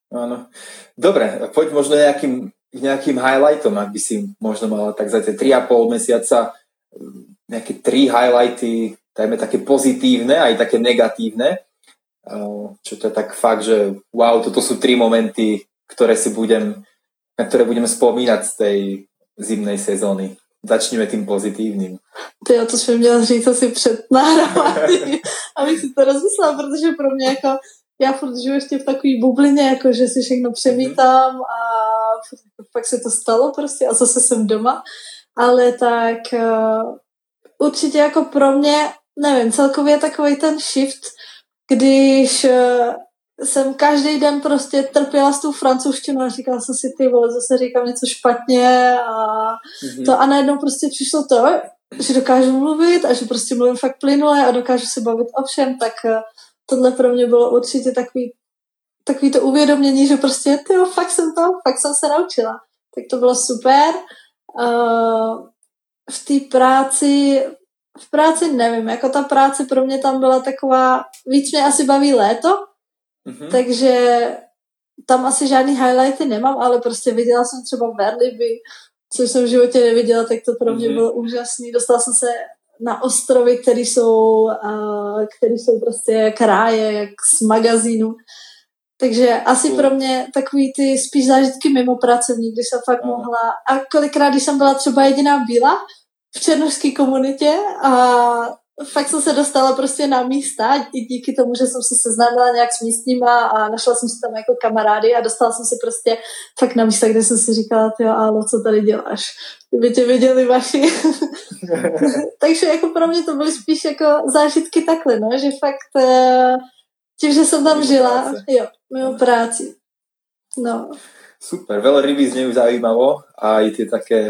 Áno. Dobre, poď možno nejakým nejakým highlightom, ak by si možno mala tak za tie 3,5 mesiaca mm, nejaké tri highlighty, dajme také pozitívne, aj také negatívne, čo to je tak fakt, že wow, toto sú tri momenty, ktoré si budem, na ktoré budeme spomínať z tej zimnej sezóny. Začneme tým pozitívnym. Ty, ja to jsem měla říct asi před nahráváním, abych si to rozmyslela, protože pro mě jako já furt žiju ještě v takové bublině, jako že si všechno přemítám a pak se to stalo prostě a zase jsem doma. Ale tak uh, určitě jako pro mě, nevím, celkově takový ten shift, když uh, jsem každý den prostě trpěla s tou francouzštinou a říkala jsem si, ty vole, zase říkám něco špatně a mm-hmm. to a najednou prostě přišlo to, že dokážu mluvit a že prostě mluvím fakt plynule a dokážu se bavit o všem, tak uh, tohle pro mě bylo určitě takový, takový to uvědomění, že prostě, tyjo, fakt jsem to, fakt jsem se naučila. Tak to bylo super. Uh, v té práci, v práci nevím, jako ta práce pro mě tam byla taková, víc mě asi baví léto, mm-hmm. takže tam asi žádný highlighty nemám, ale prostě viděla jsem třeba Verliby, což jsem v životě neviděla, tak to pro mě mm-hmm. bylo úžasný. Dostala jsem se na ostrovy, které jsou, které jsou prostě kráje, jak z magazínu. Takže asi pro mě takový ty spíš zážitky mimo pracovní, kdy jsem fakt mohla, a kolikrát, když jsem byla třeba jediná byla v černožské komunitě a fakt jsem se dostala prostě na místa i díky tomu, že jsem se seznámila nějak s místníma a našla jsem si tam jako kamarády a dostala jsem si prostě fakt na místa, kde jsem si říkala, jo, ale co tady děláš? Kdyby tě viděli vaši. Takže jako pro mě to byly spíš jako zážitky takhle, no, že fakt eh, tím, že jsem tam mimo žila, práce. jo, mimo práci. No. Super, veľa rybí znejú zaujímavo a aj tie také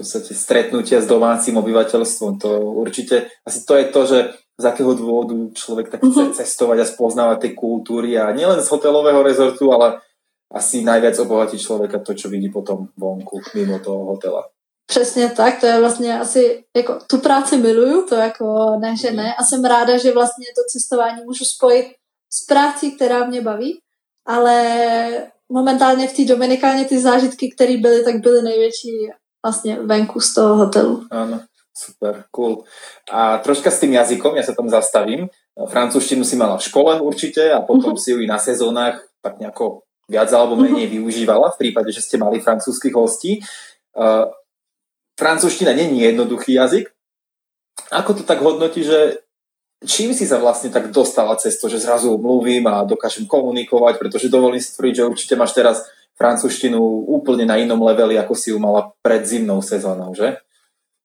podstate stretnutia s domácim obyvateľstvom. To určite, asi to je to, že z akého dôvodu človek tak chce mm-hmm. cestovať a spoznávať tej kultúry a nielen z hotelového rezortu, ale asi najviac obohatí člověka to, čo vidí potom vonku, mimo toho hotela. Přesně tak, to je vlastně asi, jako tu práci miluju, to jako ne, že ne, a jsem ráda, že vlastně to cestování můžu spojit s práci, která mě baví, ale momentálně v té Dominikáně ty zážitky, které byly, tak byly největší vlastne venku z toho hotelu. Áno, super, cool. A troška s tým jazykom, ja sa tam zastavím. Francúzštinu si mala v škole určite a potom uh-huh. si ju i na sezónach tak nejako viac alebo menej uh-huh. využívala v prípade, že ste mali francúzských hostí. Uh, francúzština není jednoduchý jazyk. Ako to tak hodnotí, že čím si sa vlastne tak dostala cez to, že zrazu mluvím a dokážem komunikovať, pretože dovolím si tvrdiť, že určite máš teraz francúzštinu úplne na inom leveli, ako si ju mala pred zimnou sezónou, že?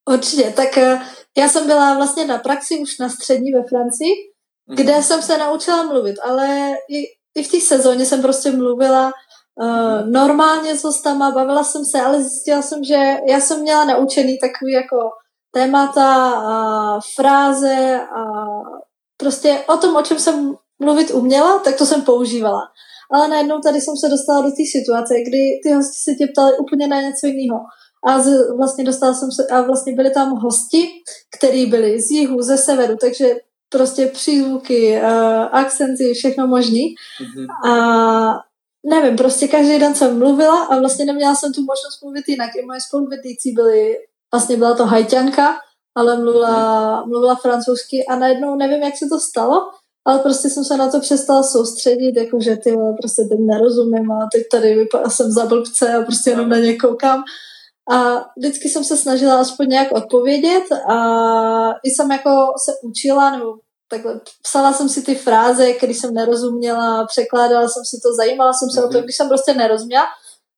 Určitě, tak eh, já jsem byla vlastně na praxi už na střední ve Francii, mm-hmm. kde jsem se naučila mluvit, ale i, i v té sezóně jsem prostě mluvila uh, normálně s hostama, bavila jsem se, ale zjistila jsem, že já jsem měla naučený takový jako témata a fráze a prostě o tom, o čem jsem mluvit uměla, tak to jsem používala ale najednou tady jsem se dostala do té situace, kdy ty hosti se tě ptali úplně na něco jiného. a z, vlastně dostala jsem se, a vlastně byli tam hosti, kteří byli z jihu, ze severu, takže prostě přízvuky, uh, akcenty, všechno možný. Mm-hmm. A nevím, prostě každý den jsem mluvila a vlastně neměla jsem tu možnost mluvit jinak. I moje spoluvědící byly, vlastně byla to hajťanka, ale mluvila, mm-hmm. mluvila francouzsky a najednou nevím, jak se to stalo, ale prostě jsem se na to přestala soustředit, jakože ty vole, prostě teď nerozumím a teď tady vypadá, jsem za blbce a prostě jenom na ně koukám. A vždycky jsem se snažila aspoň nějak odpovědět a i jsem jako se učila, nebo takhle, psala jsem si ty fráze, když jsem nerozuměla, překládala jsem si to, zajímala jsem se mm-hmm. o to, mhm. když jsem prostě nerozuměla,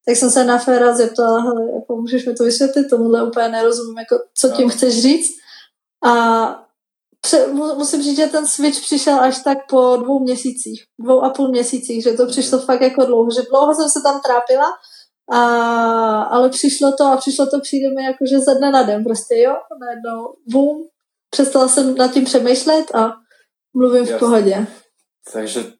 tak jsem se na Féra zeptala, hele, jako můžeš mi to vysvětlit, tomuhle úplně nerozumím, jako co tím chceš říct. A musím říct, že ten switch přišel až tak po dvou měsících, dvou a půl měsících, že to mm-hmm. přišlo fakt jako dlouho, že dlouho jsem se tam trápila, a, ale přišlo to a přišlo to přijde mi jako, že ze dne na den, prostě jo, najednou boom, přestala jsem nad tím přemýšlet a mluvím Jasne. v pohodě. Takže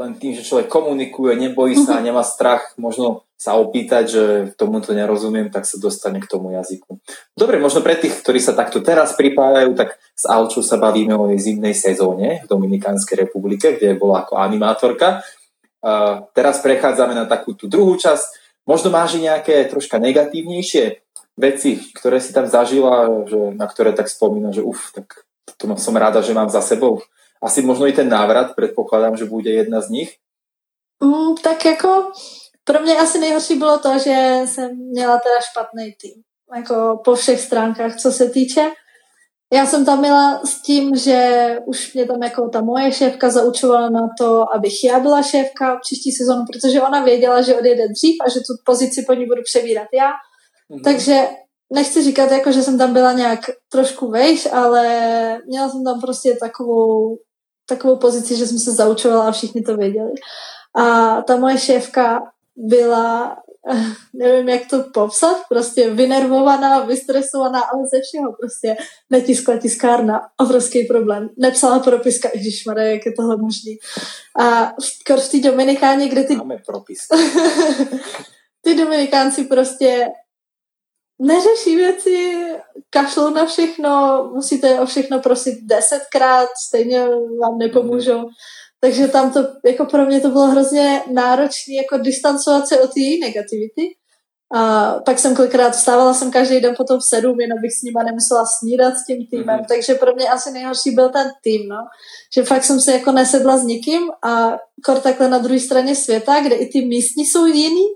len tým, že človek komunikuje, nebojí sa, nemá strach, možno sa opýtať, že tomu to nerozumiem, tak sa dostane k tomu jazyku. Dobre, možno pre tých, ktorí sa takto teraz pripájajú, tak s Alčou sa bavíme o jej zimnej sezóne v Dominikánskej republike, kde bola ako animátorka. Uh, teraz prechádzame na takú tú druhú časť. Možno máš nejaké troška negatívnejšie veci, ktoré si tam zažila, že, na ktoré tak spomína, že uf, tak to som rada, že mám za sebou. Asi možno i ten návrat, predpokladám, že bude jedna z nich. Mm, tak jako pro mě asi nejhorší bylo to, že jsem měla teda špatný tým. Jako po všech stránkách, co se týče. Já jsem tam měla s tím, že už mě tam jako ta moje šéfka zaučovala na to, abych já byla šéfka příští sezonu, protože ona věděla, že odjede dřív a že tu pozici po ní budu přebírat já. Mm-hmm. Takže nechci říkat, jako, že jsem tam byla nějak trošku vejš, ale měla jsem tam prostě takovou, takovou pozici, že jsem se zaučovala a všichni to věděli. A ta moje šéfka byla, nevím, jak to popsat, prostě vynervovaná, vystresovaná, ale ze všeho prostě netiskla tiskárna, obrovský problém. Nepsala propiska, ježišmarja, jak je tohle možný. A v, té Dominikáně, kde ty... Máme propis. ty Dominikánci prostě neřeší věci, kašlou na všechno, musíte o všechno prosit desetkrát, stejně vám nepomůžou. Takže tam to, jako pro mě to bylo hrozně náročné, jako distancovat se od té negativity. A pak jsem kolikrát vstávala jsem každý den potom v sedm, jen abych s nima nemusela snídat s tím týmem. Mm-hmm. Takže pro mě asi nejhorší byl ten tým, no. Že fakt jsem se jako nesedla s nikým a kor takhle na druhé straně světa, kde i ty místní jsou jiný,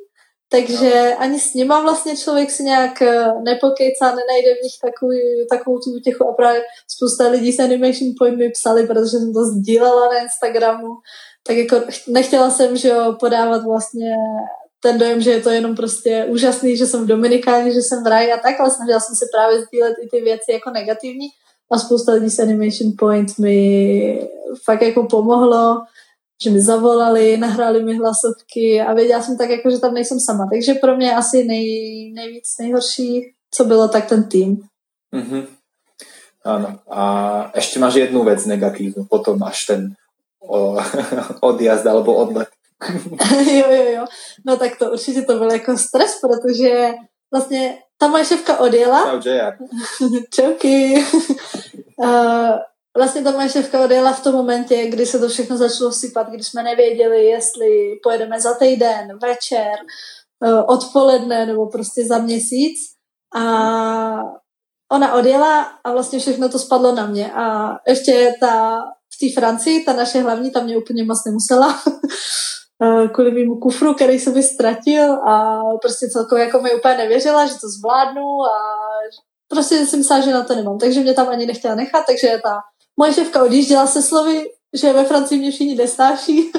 takže no. ani s nima vlastně člověk si nějak eh, nepokejcá, nenajde v nich takový, takovou tu útěchu a právě spousta lidí z Animation Point mi psali, protože jsem to sdílela na Instagramu, tak jako nechtěla jsem, že jo, podávat vlastně ten dojem, že je to jenom prostě úžasný, že jsem v Dominikáně, že jsem v ráji a tak, ale snažila jsem se právě sdílet i ty věci jako negativní. A spousta lidí z Animation Point mi fakt jako pomohlo že mi zavolali, nahráli mi hlasovky a věděla jsem tak, jako, že tam nejsem sama. Takže pro mě asi nej, nejvíc nejhorší, co bylo, tak ten tým. Mm-hmm. Áno. A ešte máš jednu vec negatívnu, potom až ten o, odjazd alebo odlet. jo, jo, jo. No tak to určitě to byl jako stres, protože vlastně ta moje šéfka odjela. Čau. Čauky. uh, Vlastně ta moje šéfka odjela v tom momentě, kdy se to všechno začalo sypat, kdy jsme nevěděli, jestli pojedeme za týden, večer, eh, odpoledne nebo prostě za měsíc. A ona odjela a vlastně všechno to spadlo na mě. A ještě ta v té Francii, ta naše hlavní, tam mě úplně moc nemusela. Eh, kvůli mýmu kufru, který se mi ztratil a prostě celkově jako mi úplně nevěřila, že to zvládnu a prostě si myslela, že na to nemám. Takže mě tam ani nechtěla nechat, takže ta Moje šéfka odjížděla se slovy, že ve Francii mě všichni nestáší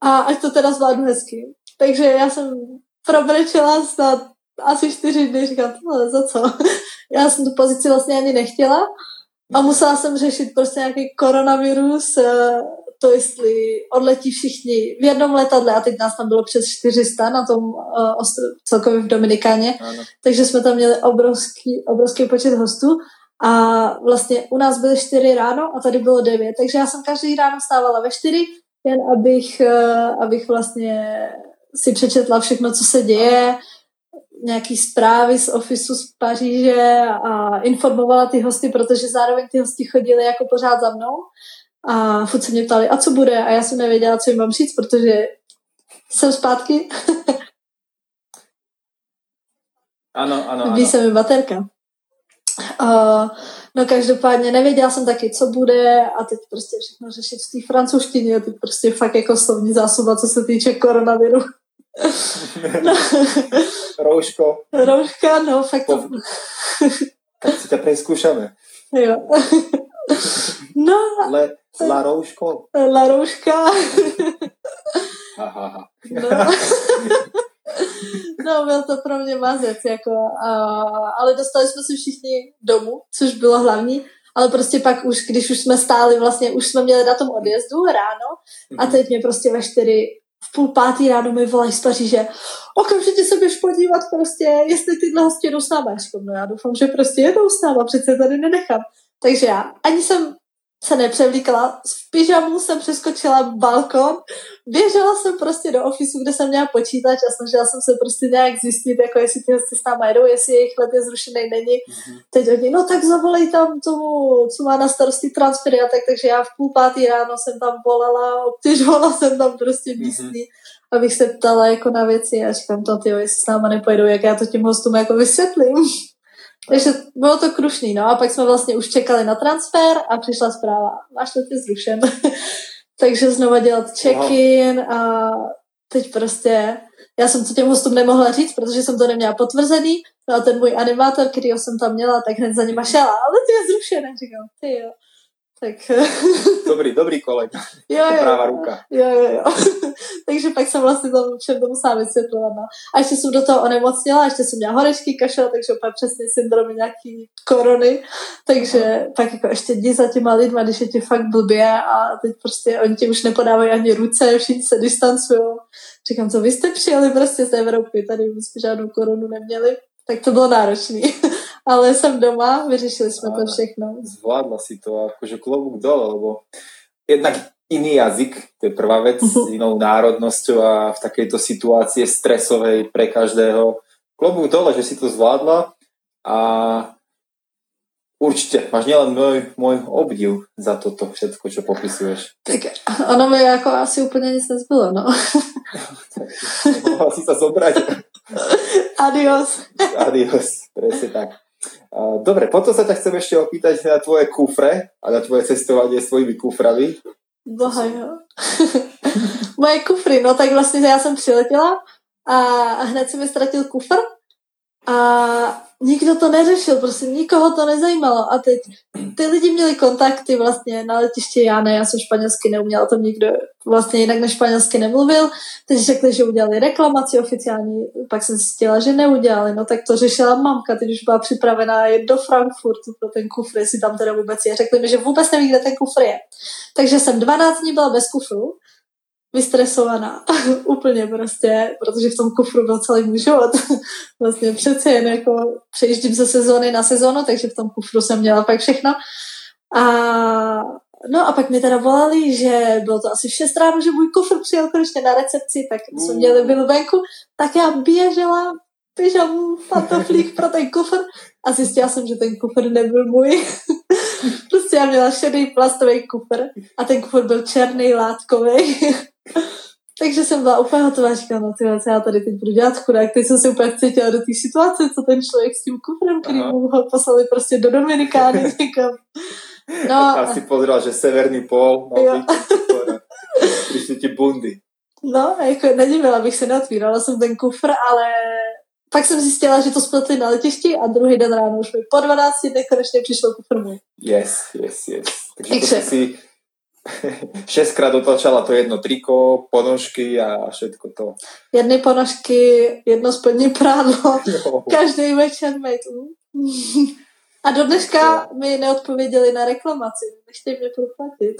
a ať to teda zvládnu hezky. Takže já jsem probrečela snad asi čtyři dny, říkám, tohle za co? Já jsem tu pozici vlastně ani nechtěla a musela jsem řešit prostě nějaký koronavirus, eh, to jestli odletí všichni v jednom letadle a teď nás tam bylo přes 400 na tom uh, ostro- celkově v Dominikáně, ano. takže jsme tam měli obrovský, obrovský počet hostů a vlastně u nás byly čtyři ráno a tady bylo devět, takže já jsem každý ráno stávala ve čtyři, jen abych, eh, abych vlastně si přečetla všechno, co se děje. nějaký zprávy z ofisu z Paříže a informovala ty hosty, protože zároveň ty hosti chodili jako pořád za mnou a furt se mě ptali, a co bude? A já jsem nevěděla, co jim mám říct, protože jsem zpátky. Ano, ano, ano. Ví se mi baterka. Uh, no každopádně nevěděla jsem taky, co bude a teď prostě všechno řešit v té francouzštině a teď prostě fakt jako slovní zásoba, co se týče koronaviru. no. Rouško. Rouška, no fakt to... tak si ťa preskúšame. Jo. no. Le, la rouško. La rouška. Aha. no. No, byl to pro mě mazec, jako, a, ale dostali jsme se všichni domů, což bylo hlavní, ale prostě pak už, když už jsme stáli, vlastně už jsme měli na tom odjezdu ráno a mhm. teď mě prostě ve čtyři v půl pátý ráno mi volají z Paříže, okamžitě se běž podívat prostě, jestli tyhle hosti jedou s náma. No já doufám, že prostě jedou s náma, přece tady nenechám. Takže já ani jsem se nepřevlíkala, v pyžamu jsem přeskočila balkon, běžela jsem prostě do ofisu, kde jsem měla počítač a snažila jsem se prostě nějak zjistit, jako jestli ty hosty s náma jedou, jestli jejich let je zrušený, není. Mm-hmm. Teď oni, no tak zavolej tam tomu, co má na starosti transfery a tak, takže já v půl pátý ráno jsem tam volala, obtěžovala jsem tam prostě mhm. místní, mm-hmm. abych se ptala jako na věci a říkám to, ty jestli s náma nepojedou, jak já to těm hostům jako vysvětlím. Takže bylo to krušný, no a pak jsme vlastně už čekali na transfer a přišla zpráva, máš let je zrušen. Takže znova dělat check-in a teď prostě, já jsem to těm hostům nemohla říct, protože jsem to neměla potvrzený, no a ten můj animátor, který jsem tam měla, tak hned za nima šela, ale ty je zrušené, říkám, ty jo. Tak... Dobrý, dobrý kolega. Jo, jo, Práva ruka. Jo, jo, jo. Takže pak jsem vlastně tam všem tomu sám vysvětlila. No. A ještě jsem do toho onemocněla, ještě jsem měla horečky, kašel, takže úplně přesně syndromy nějaký korony. Takže Aha. pak jako ještě jdi za těma lidma, když je ti fakt blbě a teď prostě oni ti už nepodávají ani ruce, všichni se distancují. Říkám, co vy jste přijeli prostě z Evropy, tady jsme žádnou koronu neměli. Tak to bylo náročné. ale jsem doma, vyřešili jsme to všechno. Zvládla si to, akože klobúk dole, lebo jednak iný jazyk, to je prvá vec, uh-huh. s inou národnosťou a v takejto situácii stresovej pre každého. Klobúk dole, že si to zvládla a Určitě, máš nielen můj, můj obdiv za toto všetko, čo popisuješ. Tak ono mi jako asi úplně nic nezbylo, no. Mohla si sa zobrať. Adios. Adios, presne tak. Dobre, potom sa ťa chcem ešte opýtať na tvoje kufre a na tvoje cestovanie svojimi kuframi. Boha, jo. Moje kufry, no tak vlastně já jsem přiletěla a hned se mi ztratil kufr a nikdo to neřešil, prostě nikoho to nezajímalo. A teď ty lidi měli kontakty vlastně na letiště, já ne, já jsem španělsky neuměla, tam nikdo vlastně jinak než španělsky nemluvil. Teď řekli, že udělali reklamaci oficiální, pak jsem zjistila, že neudělali, no tak to řešila mamka, teď už byla připravená jet do Frankfurtu pro ten kufr, jestli tam teda vůbec je. Řekli mi, že vůbec neví, kde ten kufr je. Takže jsem 12 dní byla bez kufru vystresovaná. Úplně prostě, protože v tom kufru byl celý můj život. vlastně přece jen jako přejíždím ze sezóny na sezónu, takže v tom kufru jsem měla pak všechno. A No a pak mi teda volali, že bylo to asi v 6 ráno, že můj kufr přijel konečně na recepci, tak jsme měli byl venku, tak já běžela pyžamu, pantoflík pro ten kufr a zjistila jsem, že ten kufr nebyl můj. prostě já měla šedý plastový kufr a ten kufr byl černý, látkový. Takže jsem byla úplně hotová, říkala, no tyhle, já tady teď budu dělat chudák, teď jsem se úplně cítila do té situace, co ten člověk s tím kufrem, který Aha. mu ho poslali prostě do Dominikány, říkám. No, a si pozrela, že severní pol, no, přišli ti bundy. No, jako nedivila bych se, neotvírala jsem ten kufr, ale pak jsem zjistila, že to spletli na letišti a druhý den ráno už mi po 12 dnech konečně přišel kufr můj. Yes, yes, yes. Takže, Takže si šestkrát otačala to jedno triko, ponožky a všetko to. Jedny ponožky, jedno spodní prádlo, no. každý večer mate. A do dneška mi neodpověděli na reklamaci. Nechtějí mě proplatit.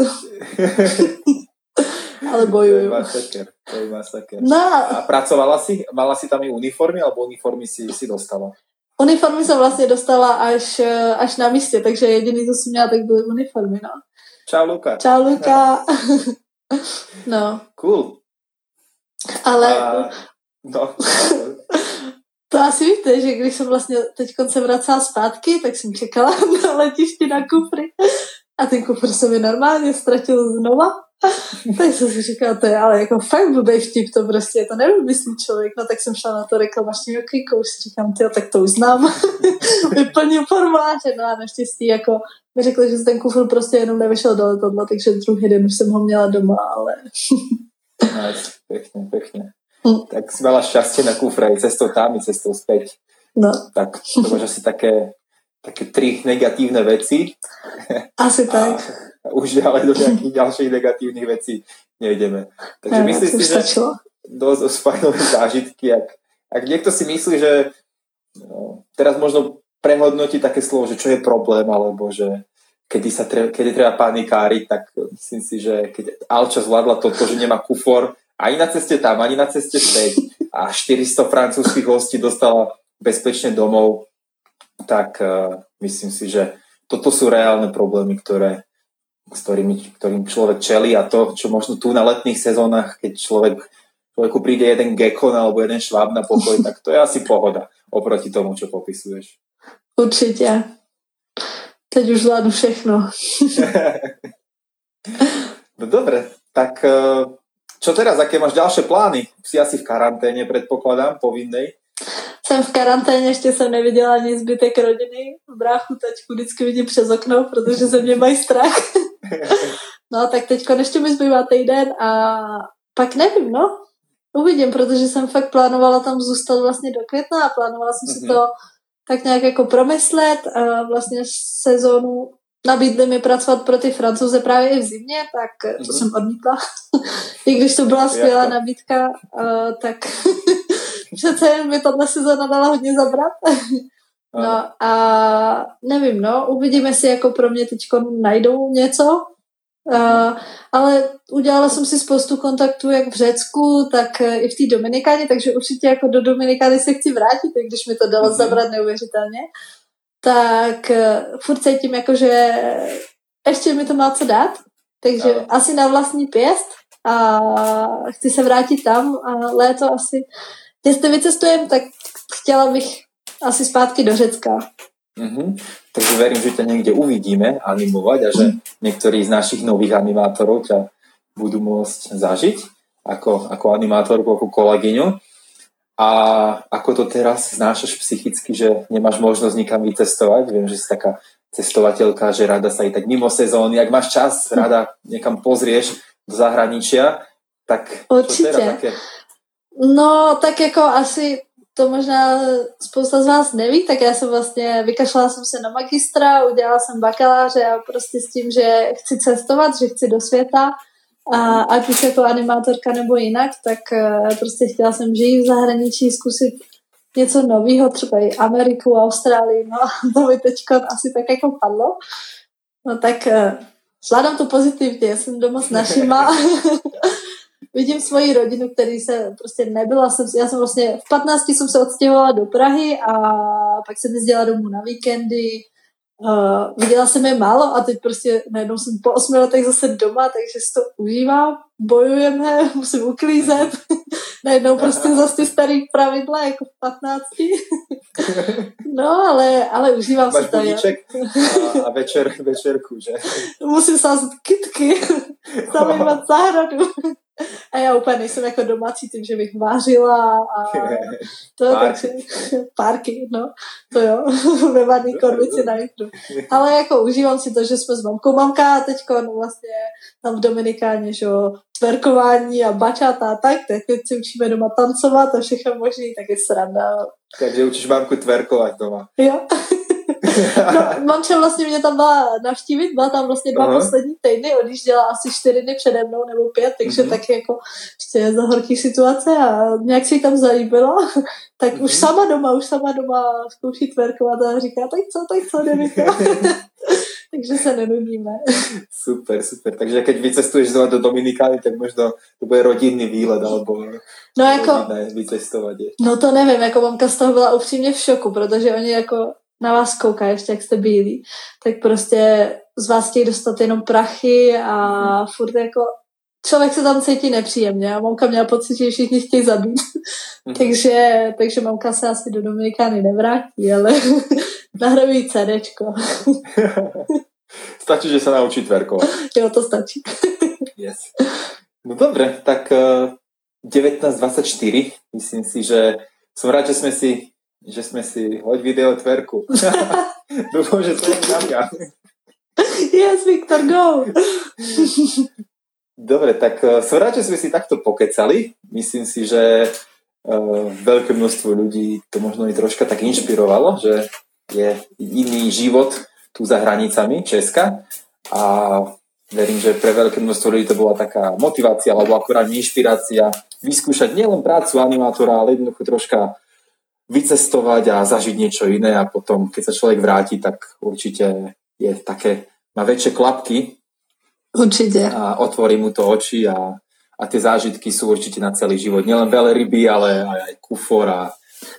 Ale bojuju. To je masaker. To je masaker. No. A pracovala si? Mala si tam i uniformy, alebo uniformy si, si dostala? Uniformy jsem vlastně dostala až, až na místě, takže jediný, co jsem měla, tak byly uniformy, no. Čau, Luka. Čau, Luka. no. Cool. Ale... A, no. To asi víte, že když jsem vlastně teď se vracela zpátky, tak jsem čekala na letišti na kufry a ten kufr se mi normálně ztratil znova. tak jsem si říkala, to je ale jako fakt blbý vtip, to prostě to nevymyslí člověk. No tak jsem šla na to reklamační okýko, už si říkám, tyjo, tak to už znám. Vyplnil formuláře, no a naštěstí jako mi řekli, že ten kufr prostě jenom nevyšel do letadla, takže druhý den už jsem ho měla doma, ale... nice, pěkně, pěkně. Hm. Tak si mala šťastie na kufre aj cestou tam, i cestou späť. No. Tak to máš asi také, také tri negatívne veci. Asi tak. A už ďalej do nejakých ďalších negatívnych vecí nejdeme. Takže ne, myslím si, že dosť fajnové zážitky. Ak, ak niekto si myslí, že no, teraz možno prehodnotí také slovo, že čo je problém, alebo že kedy, sa treba, kedy treba panikáriť, tak myslím si, že keď Alča zvládla toto, že nemá kufor, ani na ceste tam, ani na ceste späť a 400 francúzských hostí dostala bezpečne domov, tak uh, myslím si, že toto sú reálne problémy, ktoré, s ktorými, ktorým človek čelí a to, čo možno tu na letných sezónach, keď človek, človeku príde jeden gekon alebo jeden šváb na pokoj, tak to je asi pohoda oproti tomu, čo popisuješ. Určite. Teď už zvládnu všechno. no dobre, tak uh, čo teraz, aké máš ďalšie plány? Si asi v karanténe, predpokladám, povinnej. Jsem v karanténě, ještě jsem neviděla ani zbytek rodiny. V bráchu tačku vždycky vidím přes okno, protože ze mě mají strach. no tak teď ještě mi zbývá týden a pak nevím, no. Uvidím, protože jsem fakt plánovala tam zůstat vlastně do května a plánovala jsem si mm-hmm. to tak nějak jako promyslet a vlastně sezónu nabídli mi pracovat pro ty francouze právě i v zimě, tak to mm-hmm. jsem odmítla. I když to byla skvělá nabídka, uh, tak přece mi tato sezóna dala hodně zabrat. no a nevím, no, uvidíme si, jako pro mě teď najdou něco, Uh, ale udělala jsem si spoustu kontaktů jak v Řecku, tak i v té Dominikáně, takže určitě jako do Dominikány se chci vrátit, když mi to dalo mm-hmm. zabrat neuvěřitelně tak uh, furt cítím jako, že ještě mi to má co dát, takže no. asi na vlastní pěst a chci se vrátit tam a léto asi, jestli vycestujem, tak chtěla bych asi zpátky do Řecka. Mm-hmm. Takže verím, že ťa niekde uvidíme animovať a že niektorí z našich nových animátorov ťa budú môcť zažiť ako, ako animátorku, ako kolegyňu. A ako to teraz znášaš psychicky, že nemáš možnosť nikam vycestovať? Viem, že si taká cestovateľka, že rada sa i tak mimo sezóny, ak máš čas, rada niekam pozrieš do zahraničia, tak Určite. čo teraz také? No, tak jako asi to možná spousta z vás neví, tak já jsem vlastně, vykašlala jsem se na magistra, udělala jsem bakaláře a prostě s tím, že chci cestovat, že chci do světa, a ať už jako animátorka nebo jinak, tak uh, prostě chtěla jsem žít v zahraničí, zkusit něco nového, třeba i Ameriku, Austrálii, no to mi teď asi tak jako padlo. No tak uh, zvládám to pozitivně, jsem doma s našima, vidím svoji rodinu, který se prostě nebyla, jsem, já jsem vlastně v 15 jsem se odstěhovala do Prahy a pak jsem jezdila domů na víkendy, Uh, viděla jsem je málo a teď prostě najednou jsem po osmi letech zase doma, takže si to užívám, bojujeme, musím uklízet. najednou prostě zase ty starý pravidla jako v patnácti. no, ale, ale užívám Máš si to. a, a večer, večerku, že? musím sázet kytky, zamývat zahradu. A já úplně nejsem jako domácí tím, že bych vářila a to, takže párky, no, to jo, ve vadný konvici na jitru. Ale jako užívám si to, že jsme s mamkou. Mamka teď no, vlastně tam v Dominikáně, že jo, tverkování a bačata a tak, tak teď si učíme doma tancovat a všechno možný, tak je sranda. Takže učíš mamku tverkovat doma. Jo. no, manča vlastně mě tam byla navštívit, byla tam vlastně dva Aha. poslední týdny, odjížděla asi čtyři dny přede mnou nebo pět, takže mm-hmm. taky jako ještě za horký situace a nějak si tam zalíbilo, tak mm-hmm. už mhm. sama doma, už sama doma zkouší tverkovat a říká, tak co, tak co, jdeme takže se nenudíme. Super, super. Takže keď vycestuješ znova do Dominikány, tak možno to bude rodinný výlet alebo no jako, vycestovat. No to nevím, jako mamka z toho byla upřímně v šoku, protože oni jako na vás kouká ještě, jak jste bílí, tak prostě z vás chtějí dostat jenom prachy a furt jako člověk se tam cítí nepříjemně a mamka měla pocit, že všichni chtějí zabít. Mm-hmm. takže, takže mamka se asi do Dominikány nevrátí, ale nahraví CDčko. stačí, že se naučí tverkovat. Jo, to stačí. yes. No dobre, tak uh, eh, 19.24, myslím si, že som rád, že sme si že sme si hoď video tverku. Dúfam, že to je pravda. Yes, Viktor, go! Dobre, tak uh, som rád, že sme si takto pokecali. Myslím si, že uh, veľké množstvo ľudí to možno i troška tak inšpirovalo, že je iný život tu za hranicami Česka a verím, že pre veľké množstvo ľudí to bola taká motivácia alebo akurát inšpirácia vyskúšať nielen prácu animátora, ale jednoducho troška vycestovať a zažiť niečo iné a potom, keď sa človek vráti, tak určite je také, má väčšie klapky Určite. A otvorí mu to oči a, a tie zážitky sú určite na celý život. Nielen ryby, ale aj, aj kufor a,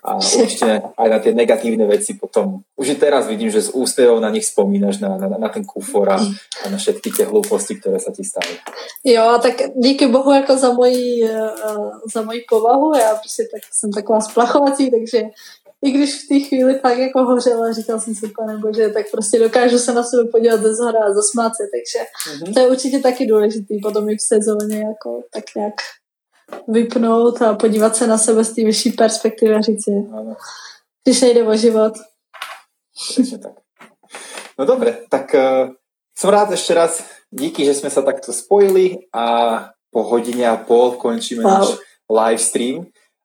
a určite aj na tie negatívne veci potom. Už teraz vidím, že z ústejov na nich spomínaš, na, na, na ten kufor a, a na všetky tie hlúposti, ktoré sa ti stali. Jo, tak díky bohu jako za moji, uh, za moji povahu, já prostě tak, jsem taková splachovací, takže i když v té chvíli fakt jako hořela, říkal jsem si, pane bože, tak prostě dokážu se na sebe podívat ze zhora a zasmát se, takže mm-hmm. to je určitě taky důležitý potom i v sezóně jako tak nějak vypnout a podívat se na sebe z té vyšší perspektivy a říct si, když nejde o život. Přesně tak. No dobre, tak uh, som rád ešte raz, díky, že sme sa takto spojili a po hodine a pol končíme wow. náš live stream.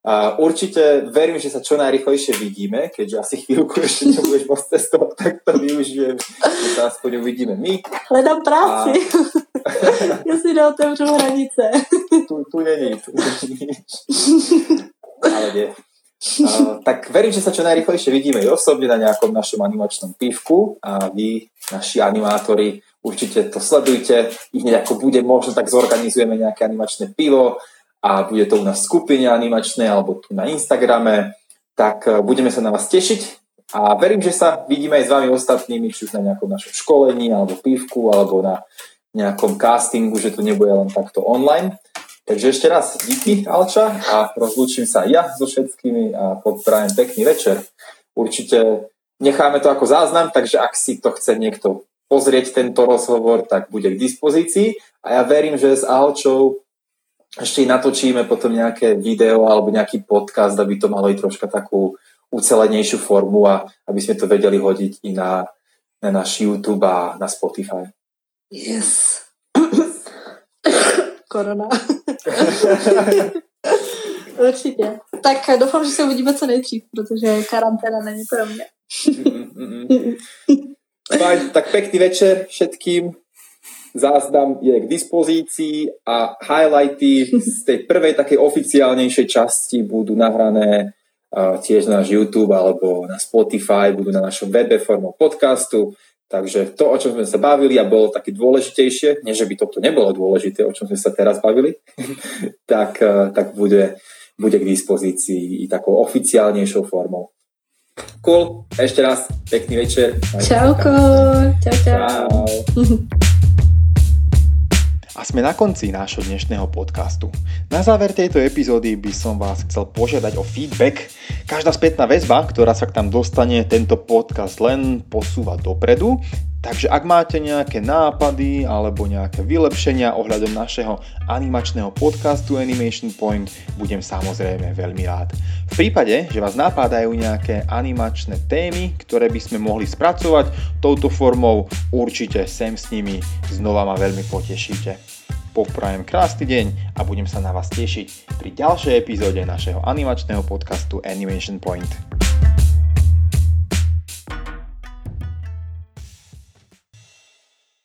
A určite verím, že sa čo najrychlejšie vidíme, keďže asi chvíľku ešte nebudeš môcť cestovať, tak to využijem, že sa aspoň uvidíme my. Hledám práci. A... ja si neotevřu hranice. tu, tu není, tu není Ale nie. Uh, tak verím, že sa čo najrychlejšie vidíme i osobne na nejakom našom animačnom pivku a vy, naši animátori, určite to sledujte. Ich nejako bude, možno tak zorganizujeme nejaké animačné pivo, a bude to u nás v skupine animačnej alebo tu na Instagrame, tak e, budeme sa na vás tešiť a verím, že sa vidíme aj s vami ostatnými, či už na nejakom našom školení alebo pívku alebo na nejakom castingu, že to nebude len takto online. Takže ešte raz díky Alča a rozlúčim sa ja so všetkými a podprajem pekný večer. Určite necháme to ako záznam, takže ak si to chce niekto pozrieť tento rozhovor, tak bude k dispozícii a ja verím, že s Alčou ešte natočíme potom nejaké video alebo nejaký podcast, aby to malo i troška takú ucelenejšiu formu a aby sme to vedeli hodiť i na, na náš YouTube a na Spotify. Yes. Korona. Určitě. Tak doufám, že se uvidíme co nejdřív, protože karanténa není pro mě. Fajn, tak pekný večer všetkým záznam je k dispozícii a highlighty z tej prvej takej oficiálnejšej časti budú nahrané uh, tiež na náš YouTube alebo na Spotify, budú na našom webe formou podcastu. Takže to, o čom sme sa bavili a bolo také dôležitejšie, nie že by toto nebolo dôležité, o čom sme sa teraz bavili, tak, uh, tak bude, bude k dispozícii i takou oficiálnejšou formou. Cool, ešte raz pekný večer. Čauko, čau, čau. čau. A sme na konci nášho dnešného podcastu. Na záver tejto epizódy by som vás chcel požiadať o feedback. Každá spätná väzba, ktorá sa k tam dostane, tento podcast len posúva dopredu. Takže ak máte nejaké nápady alebo nejaké vylepšenia ohľadom našeho animačného podcastu Animation Point, budem samozrejme veľmi rád. V prípade, že vás napádajú nejaké animačné témy, ktoré by sme mohli spracovať touto formou, určite sem s nimi znova ma veľmi potešíte. Poprajem krásny deň a budem sa na vás tešiť pri ďalšej epizóde našeho animačného podcastu Animation Point.